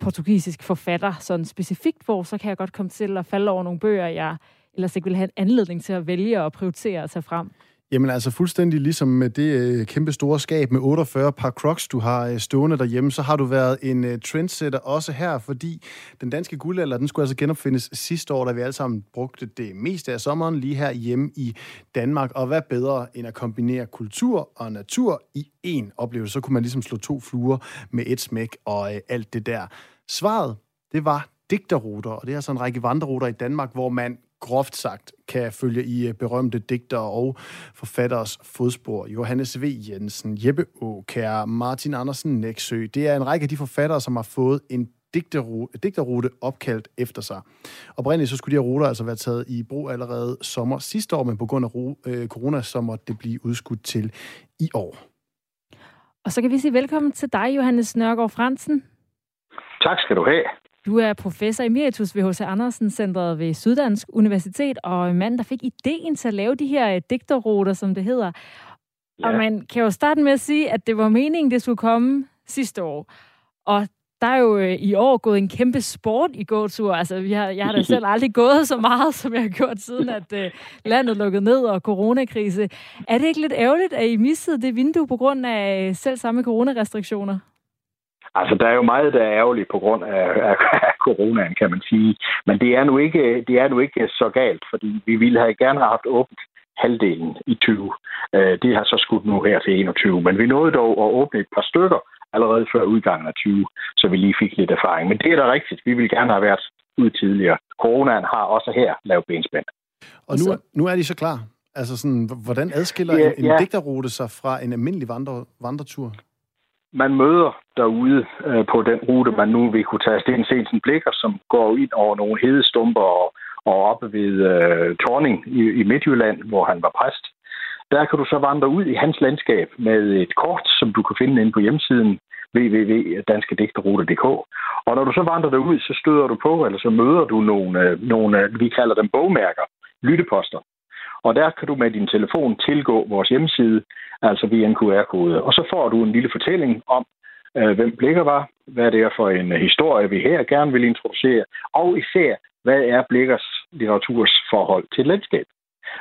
B: portugisisk forfatter sådan specifikt hvor, så kan jeg godt komme til at falde over nogle bøger, jeg ellers ikke vil have en anledning til at vælge og prioritere at tage frem.
A: Jamen altså fuldstændig ligesom med det øh, kæmpe store skab med 48 par crocs, du har øh, stående derhjemme, så har du været en øh, trendsetter også her, fordi den danske guldalder, den skulle altså genopfindes sidste år, da vi alle sammen brugte det meste af sommeren lige her hjemme i Danmark. Og hvad bedre end at kombinere kultur og natur i én oplevelse? Så kunne man ligesom slå to fluer med et smæk og øh, alt det der. Svaret, det var digterruter, og det er altså en række vandreruter i Danmark, hvor man groft sagt kan følge i øh, berømte digter og forfatteres fodspor. Johannes V. Jensen, Jeppe Aukær, Martin Andersen Næksø. Det er en række af de forfattere, som har fået en digterrute, digterrute opkaldt efter sig. Oprindeligt så skulle de her ruter altså være taget i brug allerede sommer sidste år, men på grund af ro, øh, corona så måtte det blive udskudt til i år.
B: Og så kan vi sige velkommen til dig, Johannes Nørgaard Fransen.
F: Tak skal du have.
B: Du er professor emeritus ved H.C. Andersen Centret ved Syddansk Universitet, og mand, der fik ideen til at lave de her øh, digterruter, som det hedder. Ja. Og man kan jo starte med at sige, at det var meningen, det skulle komme sidste år. Og der er jo øh, i år gået en kæmpe sport i gåtur. Altså, vi har, jeg har da selv *laughs* aldrig gået så meget, som jeg har gjort siden, at uh, landet lukkede ned og coronakrise. Er det ikke lidt ærgerligt, at I missede det vindue på grund af selv samme coronarestriktioner?
F: Altså, der er jo meget, der er ærgerligt på grund af, *laughs* af, af coronaen, kan man sige. Men det er, nu ikke, det er nu ikke så galt, fordi vi ville have gerne haft åbent halvdelen i 20. Øh, det har så skudt nu her til 21. Men vi nåede dog at åbne et par stykker allerede før udgangen af 20, så vi lige fik lidt erfaring. Men det er da rigtigt. Vi ville gerne have været ud tidligere. Coronaen har også her lavet benspænd.
A: Og nu, nu er de så klar. Altså sådan, hvordan adskiller ja, en, en ja. digterrute sig fra en almindelig vandre, vandretur?
F: Man møder derude øh, på den rute, man nu vil kunne tage Sten Sensen Blikker, som går ind over nogle hedestumper og, og oppe ved øh, Torning i, i Midtjylland, hvor han var præst. Der kan du så vandre ud i hans landskab med et kort, som du kan finde inde på hjemmesiden www.danskedigterrute.dk. Og når du så vandrer derud, så støder du på, eller så møder du nogle, øh, nogle øh, vi kalder dem bogmærker, lytteposter. Og der kan du med din telefon tilgå vores hjemmeside, altså via en QR-kode. Og så får du en lille fortælling om, øh, hvem Blikker var, hvad det er for en øh, historie, vi her gerne vil introducere, og især, hvad er Blikkers litteraturs forhold til landskab.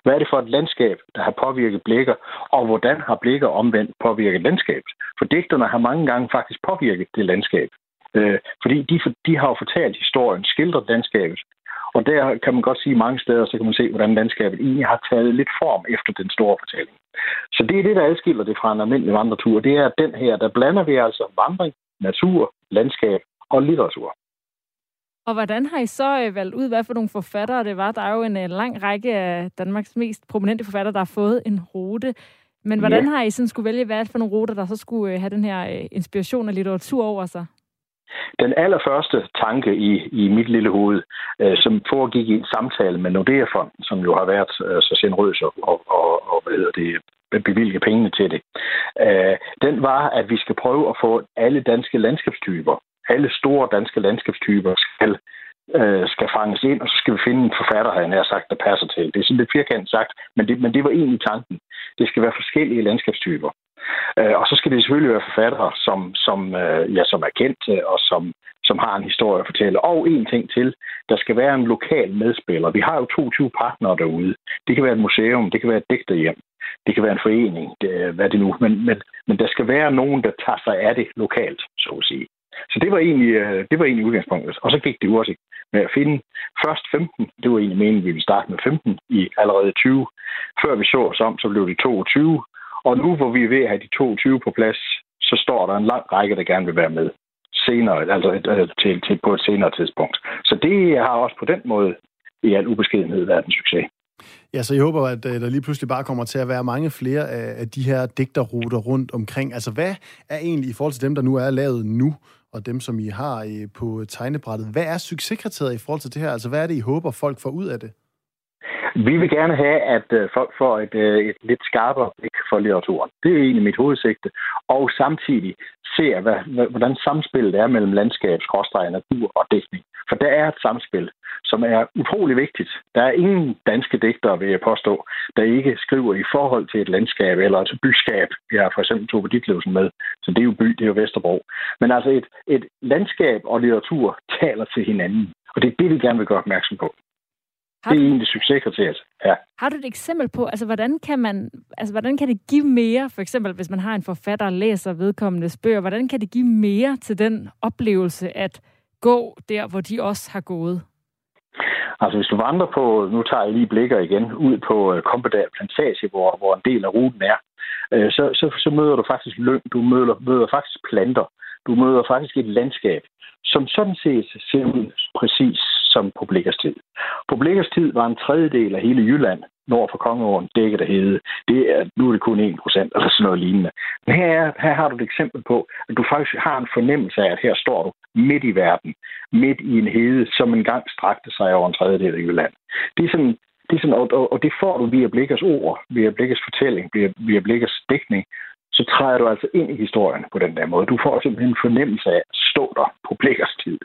F: Hvad er det for et landskab, der har påvirket blikker, og hvordan har blikker omvendt påvirket landskabet? For digterne har mange gange faktisk påvirket det landskab. Øh, fordi de, de har jo fortalt historien, skildret landskabet, og der kan man godt sige mange steder, så kan man se, hvordan landskabet egentlig har taget lidt form efter den store fortælling. Så det er det, der adskiller det fra en almindelig vandretur. Det er den her, der blander vi altså vandring, natur, landskab og litteratur.
B: Og hvordan har I så øh, valgt ud, hvad for nogle forfattere det var? Der er jo en øh, lang række af Danmarks mest prominente forfattere, der har fået en rute. Men hvordan ja. har I sådan skulle vælge, hvad for nogle ruter, der så skulle øh, have den her inspiration af litteratur over sig?
F: Den allerførste tanke i, i mit lille hoved, øh, som foregik i en samtale med Nordea-fonden, som jo har været øh, så generøs og, og, og, og hvad hedder det, bevilge pengene til det, øh, den var, at vi skal prøve at få alle danske landskabstyper, alle store danske landskabstyper skal øh, skal fanges ind, og så skal vi finde en forfatter, han har sagt, der passer til. Det er sådan lidt firkantet sagt, men det, men det var egentlig tanken. Det skal være forskellige landskabstyper. Øh, og så skal det selvfølgelig være forfattere, som, som, øh, ja, som er kendte øh, og som, som har en historie at fortælle. Og en ting til, der skal være en lokal medspiller. Vi har jo 22 partnere derude. Det kan være et museum, det kan være et digterhjem, det kan være en forening, det, øh, hvad det nu. Men, men, men der skal være nogen, der tager sig af det lokalt, så at sige. Så det var egentlig, øh, det var egentlig udgangspunktet. Og så gik det hurtigt med at finde først 15. Det var egentlig meningen, at vi ville starte med 15 i allerede 20. Før vi så os om, så blev det 22. Og nu, hvor vi er ved at have de 22 på plads, så står der en lang række, der gerne vil være med senere, altså øh, øh, til, til, på et senere tidspunkt. Så det har også på den måde i al ubeskedenhed været en succes.
A: Ja, så jeg håber, at øh, der lige pludselig bare kommer til at være mange flere af de her digterruter rundt omkring. Altså, hvad er egentlig i forhold til dem, der nu er lavet nu, og dem, som I har på tegnebrættet, hvad er succeskriteriet i forhold til det her? Altså, hvad er det, I håber, folk får ud af det?
F: Vi vil gerne have, at øh, folk får et, øh, et lidt skarpere blik for litteraturen. Det er egentlig mit hovedsigte. Og samtidig ser, hvad, hvordan samspillet er mellem landskab, skråstreg, natur og dækning. For der er et samspil, som er utrolig vigtigt. Der er ingen danske digtere, vil jeg påstå, der ikke skriver i forhold til et landskab eller et byskab. Jeg har for eksempel Tove Ditlevsen med, så det er jo by, det er jo Vesterbro. Men altså et, et landskab og litteratur taler til hinanden. Og det er det, vi gerne vil gøre opmærksom på. Har det er egentlig succeskriteriet. Ja.
B: Har du et eksempel på, altså hvordan kan man, altså hvordan kan det give mere, for eksempel hvis man har en forfatter og læser vedkommendes bøger, hvordan kan det give mere til den oplevelse at gå der, hvor de også har gået?
F: Altså hvis du vandrer på, nu tager jeg lige blikker igen, ud på Kompedal Plantage, hvor, hvor en del af ruten er, uh, så, så, så møder du faktisk lyng, du møder, møder faktisk planter, du møder faktisk et landskab, som sådan set ser ud præcis som på Blikkers tid. På Blikkers tid var en tredjedel af hele Jylland nord for Kongeåren dækket af hede. Det er, nu er det kun 1 procent eller sådan noget lignende. Men her, er, her har du et eksempel på, at du faktisk har en fornemmelse af, at her står du midt i verden, midt i en hede, som engang strakte sig over en tredjedel af Jylland. Det er sådan, det er sådan, og, og det får du via Blikkers ord, via Blikkers fortælling, via, via Blikkers dækning, så træder du altså ind i historien på den der måde. Du får simpelthen en fornemmelse af at stå der på Blikkers tid.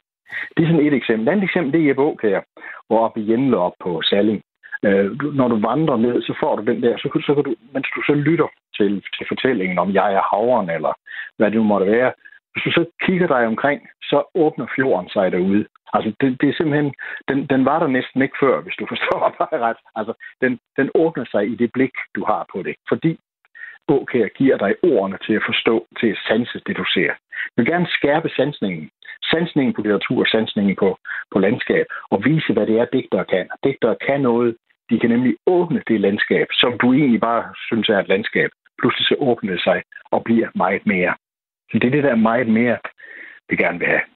F: Det er sådan et eksempel. Et andet eksempel, det er Jeppe Aukær, hvor oppe i Jenle på Salling. Øh, når du vandrer ned, så får du den der, så, så kan du, mens du så lytter til, til fortællingen om jeg er havren, eller hvad det nu måtte være, hvis du så kigger dig omkring, så åbner fjorden sig derude. Altså, det, det er simpelthen, den, den var der næsten ikke før, hvis du forstår *laughs* mig ret. Altså, den, den åbner sig i det blik, du har på det. Fordi Åkær giver dig ordene til at forstå, til at sanse det, du ser. Jeg vil gerne skærpe sansningen. Sansningen på litteratur, sansningen på, på landskab, og vise, hvad det er, digtere kan. Digtere kan noget. De kan nemlig åbne det landskab, som du egentlig bare synes er et landskab. Pludselig så åbner det sig og bliver meget mere. Så det er det der meget mere, vi gerne vil have.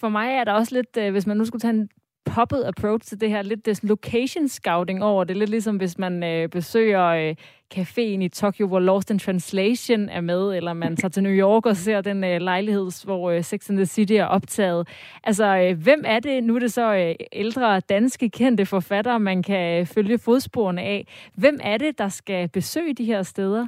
B: For mig er der også lidt, øh, hvis man nu skulle tage en poppet approach til det her, lidt det location scouting over det. Lidt ligesom hvis man øh, besøger øh, caféen i Tokyo, hvor Lost in Translation er med, eller man tager til New York og ser den øh, lejlighed, hvor øh, Sex and the City er optaget. Altså, øh, hvem er det? Nu er det så øh, ældre danske kendte forfattere, man kan øh, følge fodsporene af. Hvem er det, der skal besøge de her steder?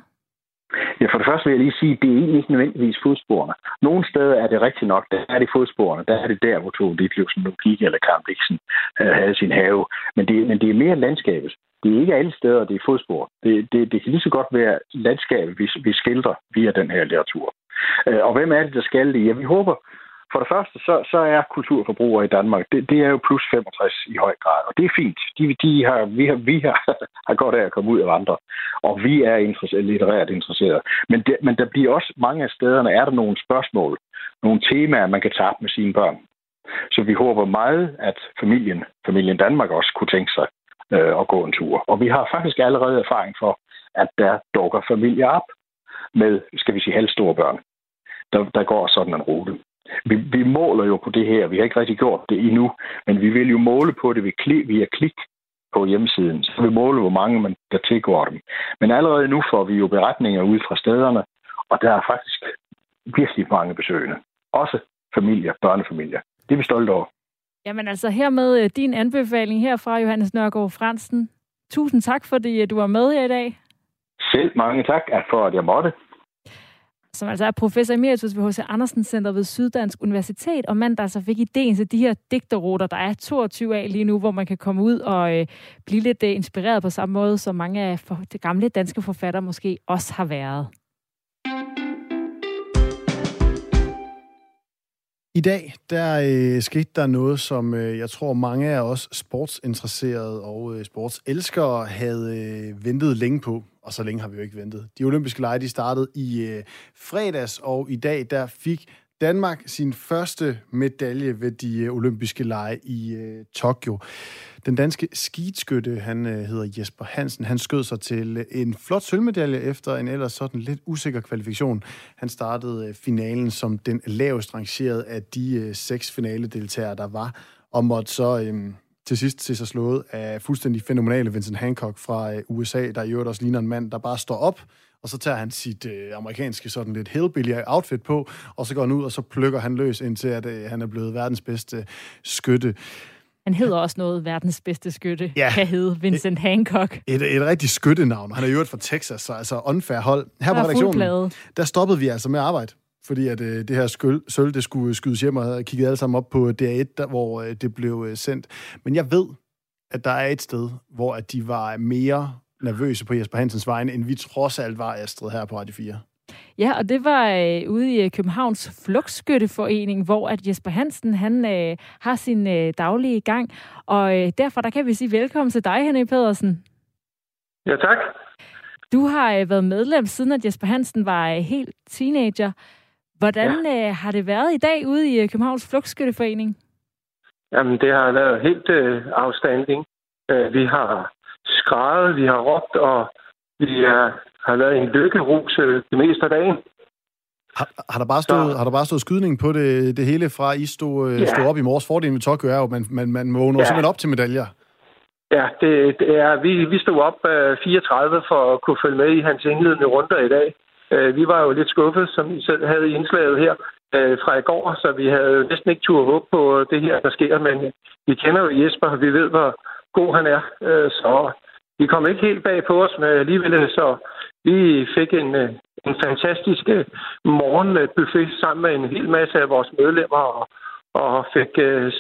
F: Ja, for det første vil jeg lige sige, at det er egentlig ikke nødvendigvis fodsporene. Nogle steder er det rigtigt nok, der er det fodsporene. Der er det der, hvor Tove Ditlevsen nu gik, eller Karl Bliksen øh, havde sin have. Men det, men det er mere landskabet. Det er ikke alle steder, det er fodspor. Det, det, det kan lige så godt være landskabet, vi, vi skildrer via den her litteratur. Øh, og hvem er det, der skal det? Ja, vi håber, for det første, så, så er kulturforbrugere i Danmark, det, det er jo plus 65 i høj grad, og det er fint. De, de har, vi har, vi har, *laughs* har godt af at komme ud af andre, og vi er interesseret, litterært interesserede. Men, det, men der bliver også mange af stederne, er der nogle spørgsmål, nogle temaer, man kan tage op med sine børn. Så vi håber meget, at familien, familien Danmark også kunne tænke sig øh, at gå en tur. Og vi har faktisk allerede erfaring for, at der dukker familier op med, skal vi sige, halvstore børn, der, der går sådan en rute. Vi, vi måler jo på det her. Vi har ikke rigtig gjort det endnu, men vi vil jo måle på det ved klik, via klik på hjemmesiden. Så vi måle, hvor mange man, der tilgår dem. Men allerede nu får vi jo beretninger ud fra stederne, og der er faktisk virkelig mange besøgende. Også familier, børnefamilier. Det er vi stolte over.
B: Jamen altså hermed øh, din anbefaling herfra, Johannes Nørgaard Fransen. Tusind tak, fordi øh, du var med her i dag.
F: Selv mange tak for, at jeg måtte
B: som altså er professor emeritus ved H.C. Andersen Center ved Syddansk Universitet, og mand, der altså fik ideen til de her digterruter, der er 22 af lige nu, hvor man kan komme ud og øh, blive lidt øh, inspireret på samme måde, som mange af for, de gamle danske forfattere måske også har været.
A: I dag, der øh, skete der noget, som øh, jeg tror mange af os sportsinteresserede og øh, sportselskere havde øh, ventet længe på og så længe har vi jo ikke ventet. De olympiske lege, de startede i øh, fredags, og i dag, der fik Danmark sin første medalje ved de øh, olympiske lege i øh, Tokyo. Den danske skidskytte, han øh, hedder Jesper Hansen, han skød sig til øh, en flot sølvmedalje efter en ellers sådan lidt usikker kvalifikation. Han startede øh, finalen som den lavest rangerede af de øh, seks finaledeltagere, der var, og måtte så øh, til sidst se sig slået af fuldstændig fænomenale Vincent Hancock fra øh, USA, der i øvrigt også ligner en mand, der bare står op, og så tager han sit øh, amerikanske sådan lidt hillbilly outfit på, og så går han ud, og så plukker han løs indtil, at øh, han er blevet verdens bedste skytte.
B: Han hedder også noget verdens bedste skytte, ja. kan hedde Vincent Hancock.
A: Et, et, et rigtig skyttenavn. Han er jo fra Texas, så altså unfair hold. Her på redaktionen, der stoppede vi altså med at arbejde fordi at øh, det her skyld, sølv, det skulle skydes hjem, og kiggede alle sammen op på DR1, der, hvor øh, det blev øh, sendt. Men jeg ved, at der er et sted, hvor at de var mere nervøse på Jesper Hansens vegne, end vi trods alt var, Astrid, her på Radio 4.
B: Ja, og det var øh, ude i Københavns Flugtskytteforening, hvor at Jesper Hansen han øh, har sin øh, daglige gang. Og øh, derfor der kan vi sige velkommen til dig, Henrik Pedersen.
G: Ja, tak.
B: Du har øh, været medlem siden at Jesper Hansen var øh, helt teenager. Hvordan ja. øh, har det været i dag ude i øh, Københavns Flugtskytteforening?
G: Jamen, det har været helt øh, afstanding. Øh, vi har skrevet, vi har råbt, og vi er, har været en lykkerus øh, det meste af dagen.
A: Har, har, der bare stået, så, har der bare stået skydning på det, det hele fra, I stod, øh, ja. stod op i morges? Fordelen med Tokyo er jo, at man, man, man vågner ja. simpelthen op til medaljer.
G: Ja, det, det er, vi, vi stod op øh, 34 for at kunne følge med i hans indledende runder i dag. Øh, vi var jo lidt skuffet, som I selv havde i indslaget her øh, fra i går, så vi havde næsten ikke tur håb på det her, der sker. Men øh, vi kender jo Jesper, og vi ved, hvor god han er. Øh, så vi kom ikke helt bag på os, men alligevel øh, så vi fik en, øh, en fantastisk morgenbuffet sammen med en hel masse af vores medlemmer og, og fik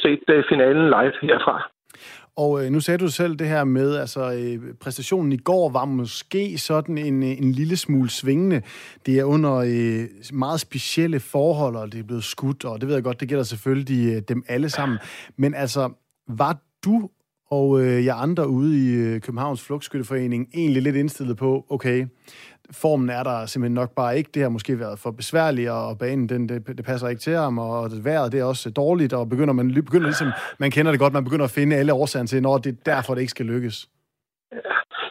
G: set finalen live herfra.
A: Og øh, nu sagde du selv det her med, altså øh, præstationen i går var måske sådan en, øh, en lille smule svingende. Det er under øh, meget specielle forhold, og det er blevet skudt, og det ved jeg godt, det gælder selvfølgelig øh, dem alle sammen. Men altså, var du og øh, jeg andre ude i øh, Københavns Flugtskytteforening egentlig lidt indstillet på, okay, formen er der simpelthen nok bare ikke. Det har måske været for besværligt, og banen den, det, det passer ikke til ham, og det vejret det er også øh, dårligt, og begynder man begynder ligesom, man kender det godt, man begynder at finde alle årsager til, når det er derfor, det ikke skal lykkes.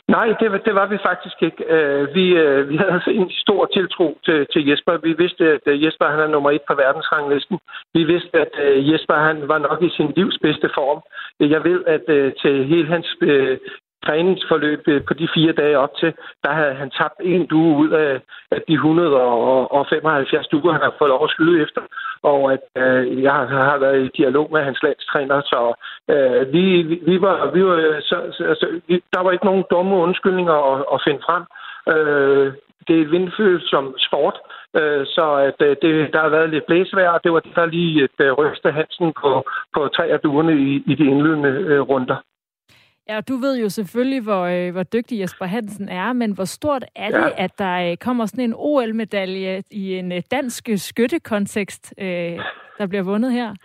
G: Nej, det, det var vi faktisk ikke. Øh, vi, øh, vi havde altså en stor tiltro til, til Jesper. Vi vidste, at Jesper han er nummer et på verdensranglisten. Vi vidste, at Jesper han var nok i sin livs bedste form. Jeg ved, at til hele hans træningsforløb på de fire dage op til, der havde han tabt en due ud af, af de 175 duer, han har fået lov at skyde efter. Og at øh, jeg har været i dialog med hans landstræner, så øh, vi, vi var, vi var så, så, altså, vi, der var ikke nogen dumme undskyldninger at, at finde frem. Øh, det er et vindfølsom sport, øh, så at, øh, det, der har været lidt blæsvær, og det var der lige et øh, ryste Hansen på, på tre af duerne i, i de indledende øh, runder.
B: Ja, du ved jo selvfølgelig, hvor, øh, hvor dygtig Jesper Hansen er, men hvor stort er ja. det, at der øh, kommer sådan en OL-medalje i en øh, dansk skyttekontekst, øh, der bliver vundet her?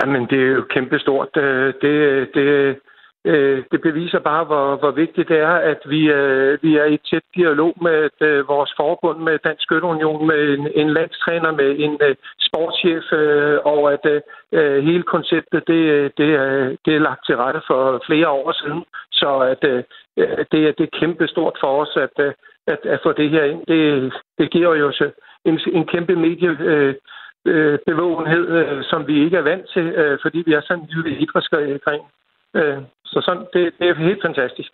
G: Jamen, det er jo kæmpestort. Det, det, Øh, det beviser bare, hvor, hvor vigtigt det er, at vi, øh, vi er i tæt dialog med øh, vores forbund, med Dansk Skytteunion, med en, en landstræner, med en øh, sportschef, øh, og at øh, hele konceptet, det, det, er, det er lagt til rette for flere år siden. Så at, øh, det, er, det er kæmpe stort for os at, øh, at, at få det her ind. Det, det giver jo så en, en kæmpe medie... Øh, øh, bevågenhed, øh, som vi ikke er vant til, øh, fordi vi er sådan en lille idrætsgren. Øh, så sådan, det, det er helt fantastisk.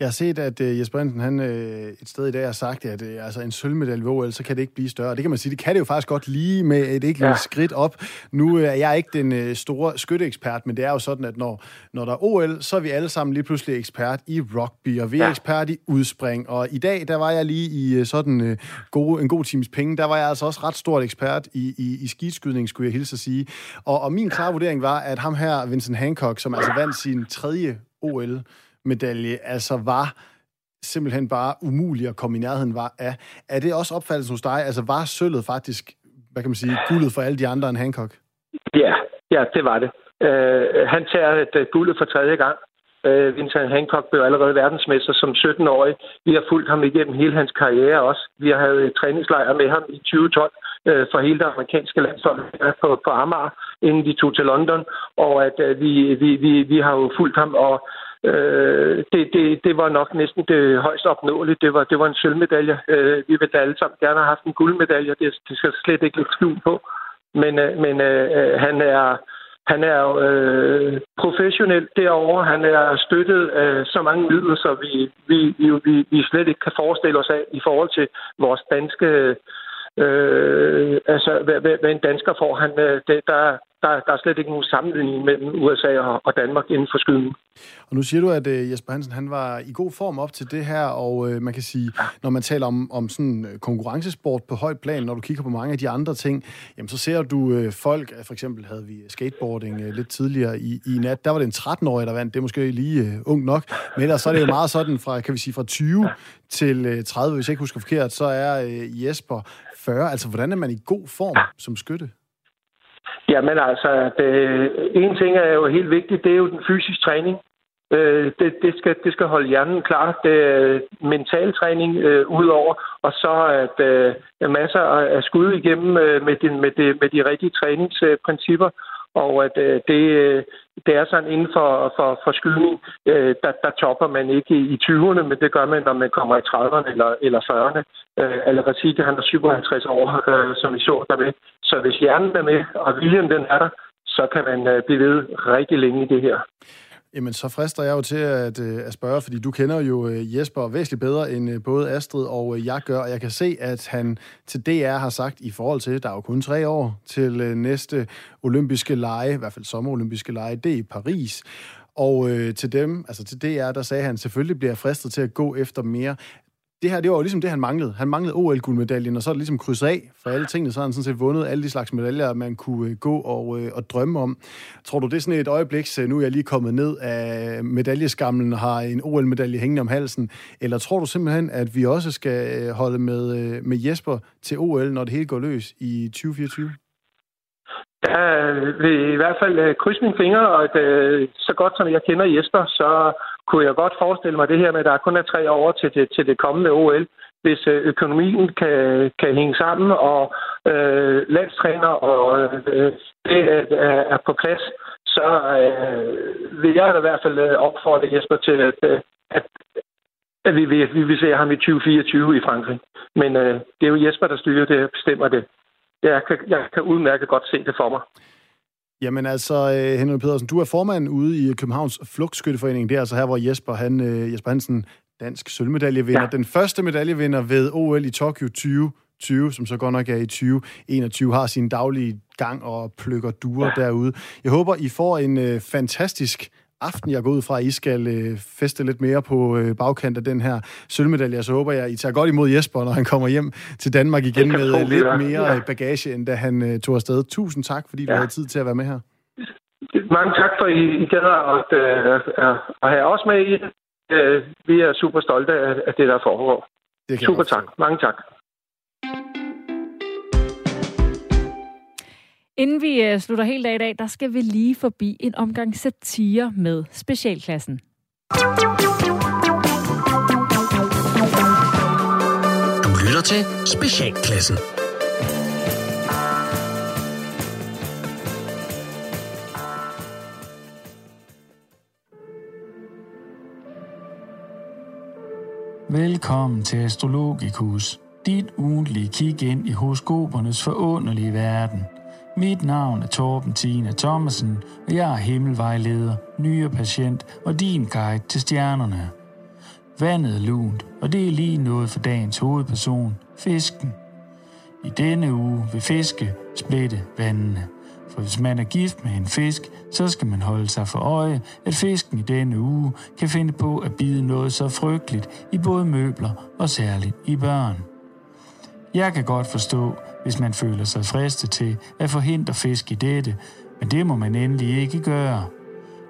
A: Jeg har set, at uh, Jesper Hansen, han uh, et sted i dag har sagt, at uh, altså, en sølvmedalje ved OL, så kan det ikke blive større. Det kan man sige, det kan det jo faktisk godt lige med et enkelt ja. skridt op. Nu uh, er jeg ikke den uh, store skytteekspert, men det er jo sådan, at når, når der er OL, så er vi alle sammen lige pludselig ekspert i rugby, og vi er ja. ekspert i udspring. Og i dag, der var jeg lige i uh, sådan uh, gode, en god times penge, der var jeg altså også ret stort ekspert i, i, i skidskydning, skulle jeg hilse at sige. Og, og min klare vurdering var, at ham her, Vincent Hancock, som altså vandt sin tredje OL, medalje altså var simpelthen bare umulig at komme i nærheden var af. Er det også opfattelsen hos dig? Altså var sølvet faktisk, hvad kan man sige, guldet for alle de andre end Hancock?
G: Ja, ja det var det. Uh, han tager et uh, guldet for tredje gang. Uh, Vincent Hancock blev allerede verdensmester som 17-årig. Vi har fulgt ham igennem hele hans karriere også. Vi har haft træningslejre med ham i 2012 uh, for hele det amerikanske landshold på, på Amager, inden vi tog til London. Og at uh, vi, vi, vi, vi har jo fulgt ham, og Øh, det, det, det var nok næsten det højst opnåelige. Det var, det var en sølvmedalje. Øh, vi ville alle sammen gerne have haft en guldmedalje. Det, det skal slet ikke lægge skjul på. Men, øh, men øh, øh, han er... Han er øh, professionel derovre. Han er støttet af så mange midler, så vi, vi, vi, vi slet ikke kan forestille os af i forhold til vores danske Øh, altså, hvad, hvad, hvad en dansker får, han, øh, det, der, der, der er slet ikke nogen sammenligning mellem USA og, og Danmark inden for skydning.
A: Og nu siger du, at uh, Jesper Hansen han var i god form op til det her, og uh, man kan sige, ja. når man taler om, om sådan uh, konkurrencesport på højt plan, når du kigger på mange af de andre ting, jamen så ser du uh, folk, for eksempel havde vi skateboarding uh, lidt tidligere i, i nat, der var det en 13-årig, der vandt, det er måske lige uh, ung nok, men ellers så er det jo *laughs* meget sådan fra, kan vi sige, fra 20 ja. til uh, 30, hvis jeg ikke husker forkert, så er uh, Jesper 40. Altså, hvordan er man i god form som skytte?
G: Jamen altså, det, en ting er jo helt vigtigt, det er jo den fysiske træning. Øh, det, det, skal, det skal holde hjernen klar. Det er mental træning øh, udover, og så at øh, masser af skud igennem øh, med, de, med, de, med de rigtige træningsprincipper. Og at øh, det, øh, det er sådan inden for, for, for skydning, øh, der, der topper man ikke i, i 20'erne, men det gør man, når man kommer i 30'erne eller, eller 40'erne. Øh, Al-Rasidi, han er 57 år, øh, som vi så der med. Så hvis hjernen er med, og viljen den er der, så kan man øh, blive ved rigtig længe i det her.
A: Jamen, så frister jeg jo til at, øh, at spørge, fordi du kender jo øh, Jesper væsentligt bedre end øh, både Astrid og jeg gør, og jeg kan se, at han til DR har sagt i forhold til, der er jo kun tre år til næste olympiske lege, i hvert fald sommerolympiske lege, det er i Paris. Og øh, til dem, altså til DR, der sagde han, selvfølgelig bliver fristet til at gå efter mere det her, det var jo ligesom det, han manglede. Han manglede OL-guldmedaljen, og så er det ligesom kryds af for alle tingene, så har han sådan set vundet alle de slags medaljer, man kunne øh, gå og, øh, og drømme om. Tror du, det er sådan et øjeblik, så øh, nu er jeg lige kommet ned af medaljeskamlen og har en OL-medalje hængende om halsen, eller tror du simpelthen, at vi også skal øh, holde med, med Jesper til OL, når det hele går løs i 2024?
G: Jeg vil i hvert fald krydse mine fingre, og at, så godt som jeg kender Jesper, så kunne jeg godt forestille mig det her med, at der kun er tre år til det, til det kommende OL. Hvis øh, økonomien kan, kan hænge sammen, og øh, landstræner og øh, det er, er på plads, så øh, vil jeg i hvert fald øh, opfordre Jesper til, at, øh, at, at vi, vil, vi vil se ham i 2024 i Frankrig. Men øh, det er jo Jesper, der styrer det og bestemmer det. Jeg kan, jeg kan udmærket godt se det for mig.
A: Jamen altså, øh, Henrik Pedersen, du er formand ude i Københavns Flugtskytteforening. Det er altså her, hvor Jesper, han, øh, Jesper Hansen, dansk sølvmedaljevinder, ja. den første medaljevinder ved OL i Tokyo 2020, som så godt nok er i 2021, har sin daglige gang og plukker duer ja. derude. Jeg håber, I får en øh, fantastisk aften, jeg går ud fra, at I skal øh, feste lidt mere på øh, bagkant af den her sølvmedalje. Så håber jeg, at I tager godt imod Jesper, når han kommer hjem til Danmark igen med tro, lidt mere ja. bagage, end da han øh, tog afsted. Tusind tak, fordi ja. du havde tid til at være med her.
G: Mange tak for, at I, I gad at, øh, at have os med i det. Øh, vi er super stolte af, af det, der foregår. Det super tak. Mange tak.
B: Inden vi uh, slutter helt af i dag, der skal vi lige forbi en omgang satire med specialklassen.
H: Du lytter til Specialklassen. Velkommen til Astrologikus, dit ugentlige kig ind i horoskopernes forunderlige verden – mit navn er Torben Tina Thomasen, og jeg er himmelvejleder, nyere patient og din guide til stjernerne. Vandet er lunt, og det er lige noget for dagens hovedperson, fisken. I denne uge vil fiske splitte vandene. For hvis man er gift med en fisk, så skal man holde sig for øje, at fisken i denne uge kan finde på at bide noget så frygteligt i både møbler og særligt i børn. Jeg kan godt forstå, hvis man føler sig fristet til at forhindre fisk i dette, men det må man endelig ikke gøre.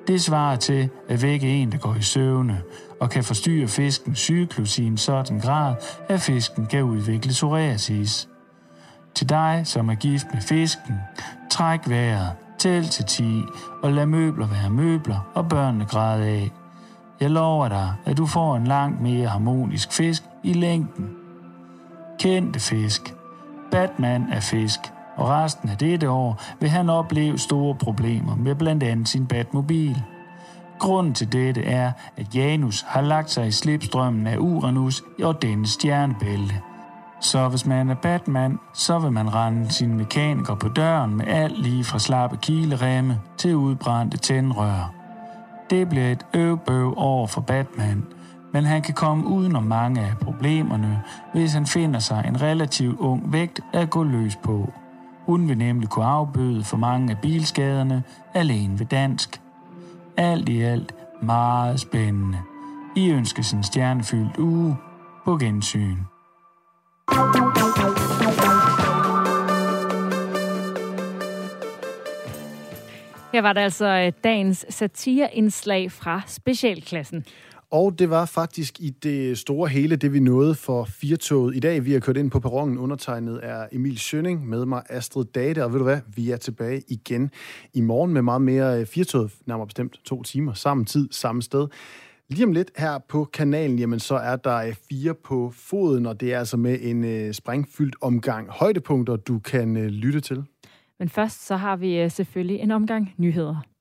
H: Det svarer til at vække en, der går i søvne, og kan forstyrre fiskens cyklus i en sådan grad, at fisken kan udvikle psoriasis. Til dig, som er gift med fisken, træk vejret, tæl til 10, og lad møbler være møbler, og børnene græde af. Jeg lover dig, at du får en langt mere harmonisk fisk i længden. Kendte fisk. Batman er fisk, og resten af dette år vil han opleve store problemer med blandt andet sin Batmobil. Grunden til dette er, at Janus har lagt sig i slipstrømmen af Uranus og denne stjernebælte. Så hvis man er Batman, så vil man rende sin mekaniker på døren med alt lige fra slappe kileremme til udbrændte tændrør. Det bliver et øvbøv over for Batman, men han kan komme uden om mange af problemerne, hvis han finder sig en relativt ung vægt at gå løs på. Hun vil nemlig kunne afbøde for mange af bilskaderne alene ved dansk. Alt i alt meget spændende. I ønsker en stjernefyldt uge på gensyn.
B: Her var der altså øh, dagens satireindslag fra specialklassen.
A: Og det var faktisk i det store hele, det vi nåede for firtoget i dag. Vi har kørt ind på perronen. Undertegnet er Emil Sønning med mig Astrid Date. Og ved du hvad, vi er tilbage igen i morgen med meget mere øh, firtoget, nærmere bestemt to timer, samme tid, samme sted. Lige om lidt her på kanalen, jamen så er der øh, fire på foden, og det er altså med en øh, sprængfyldt omgang højdepunkter, du kan øh, lytte til.
B: Men først så har vi øh, selvfølgelig en omgang nyheder.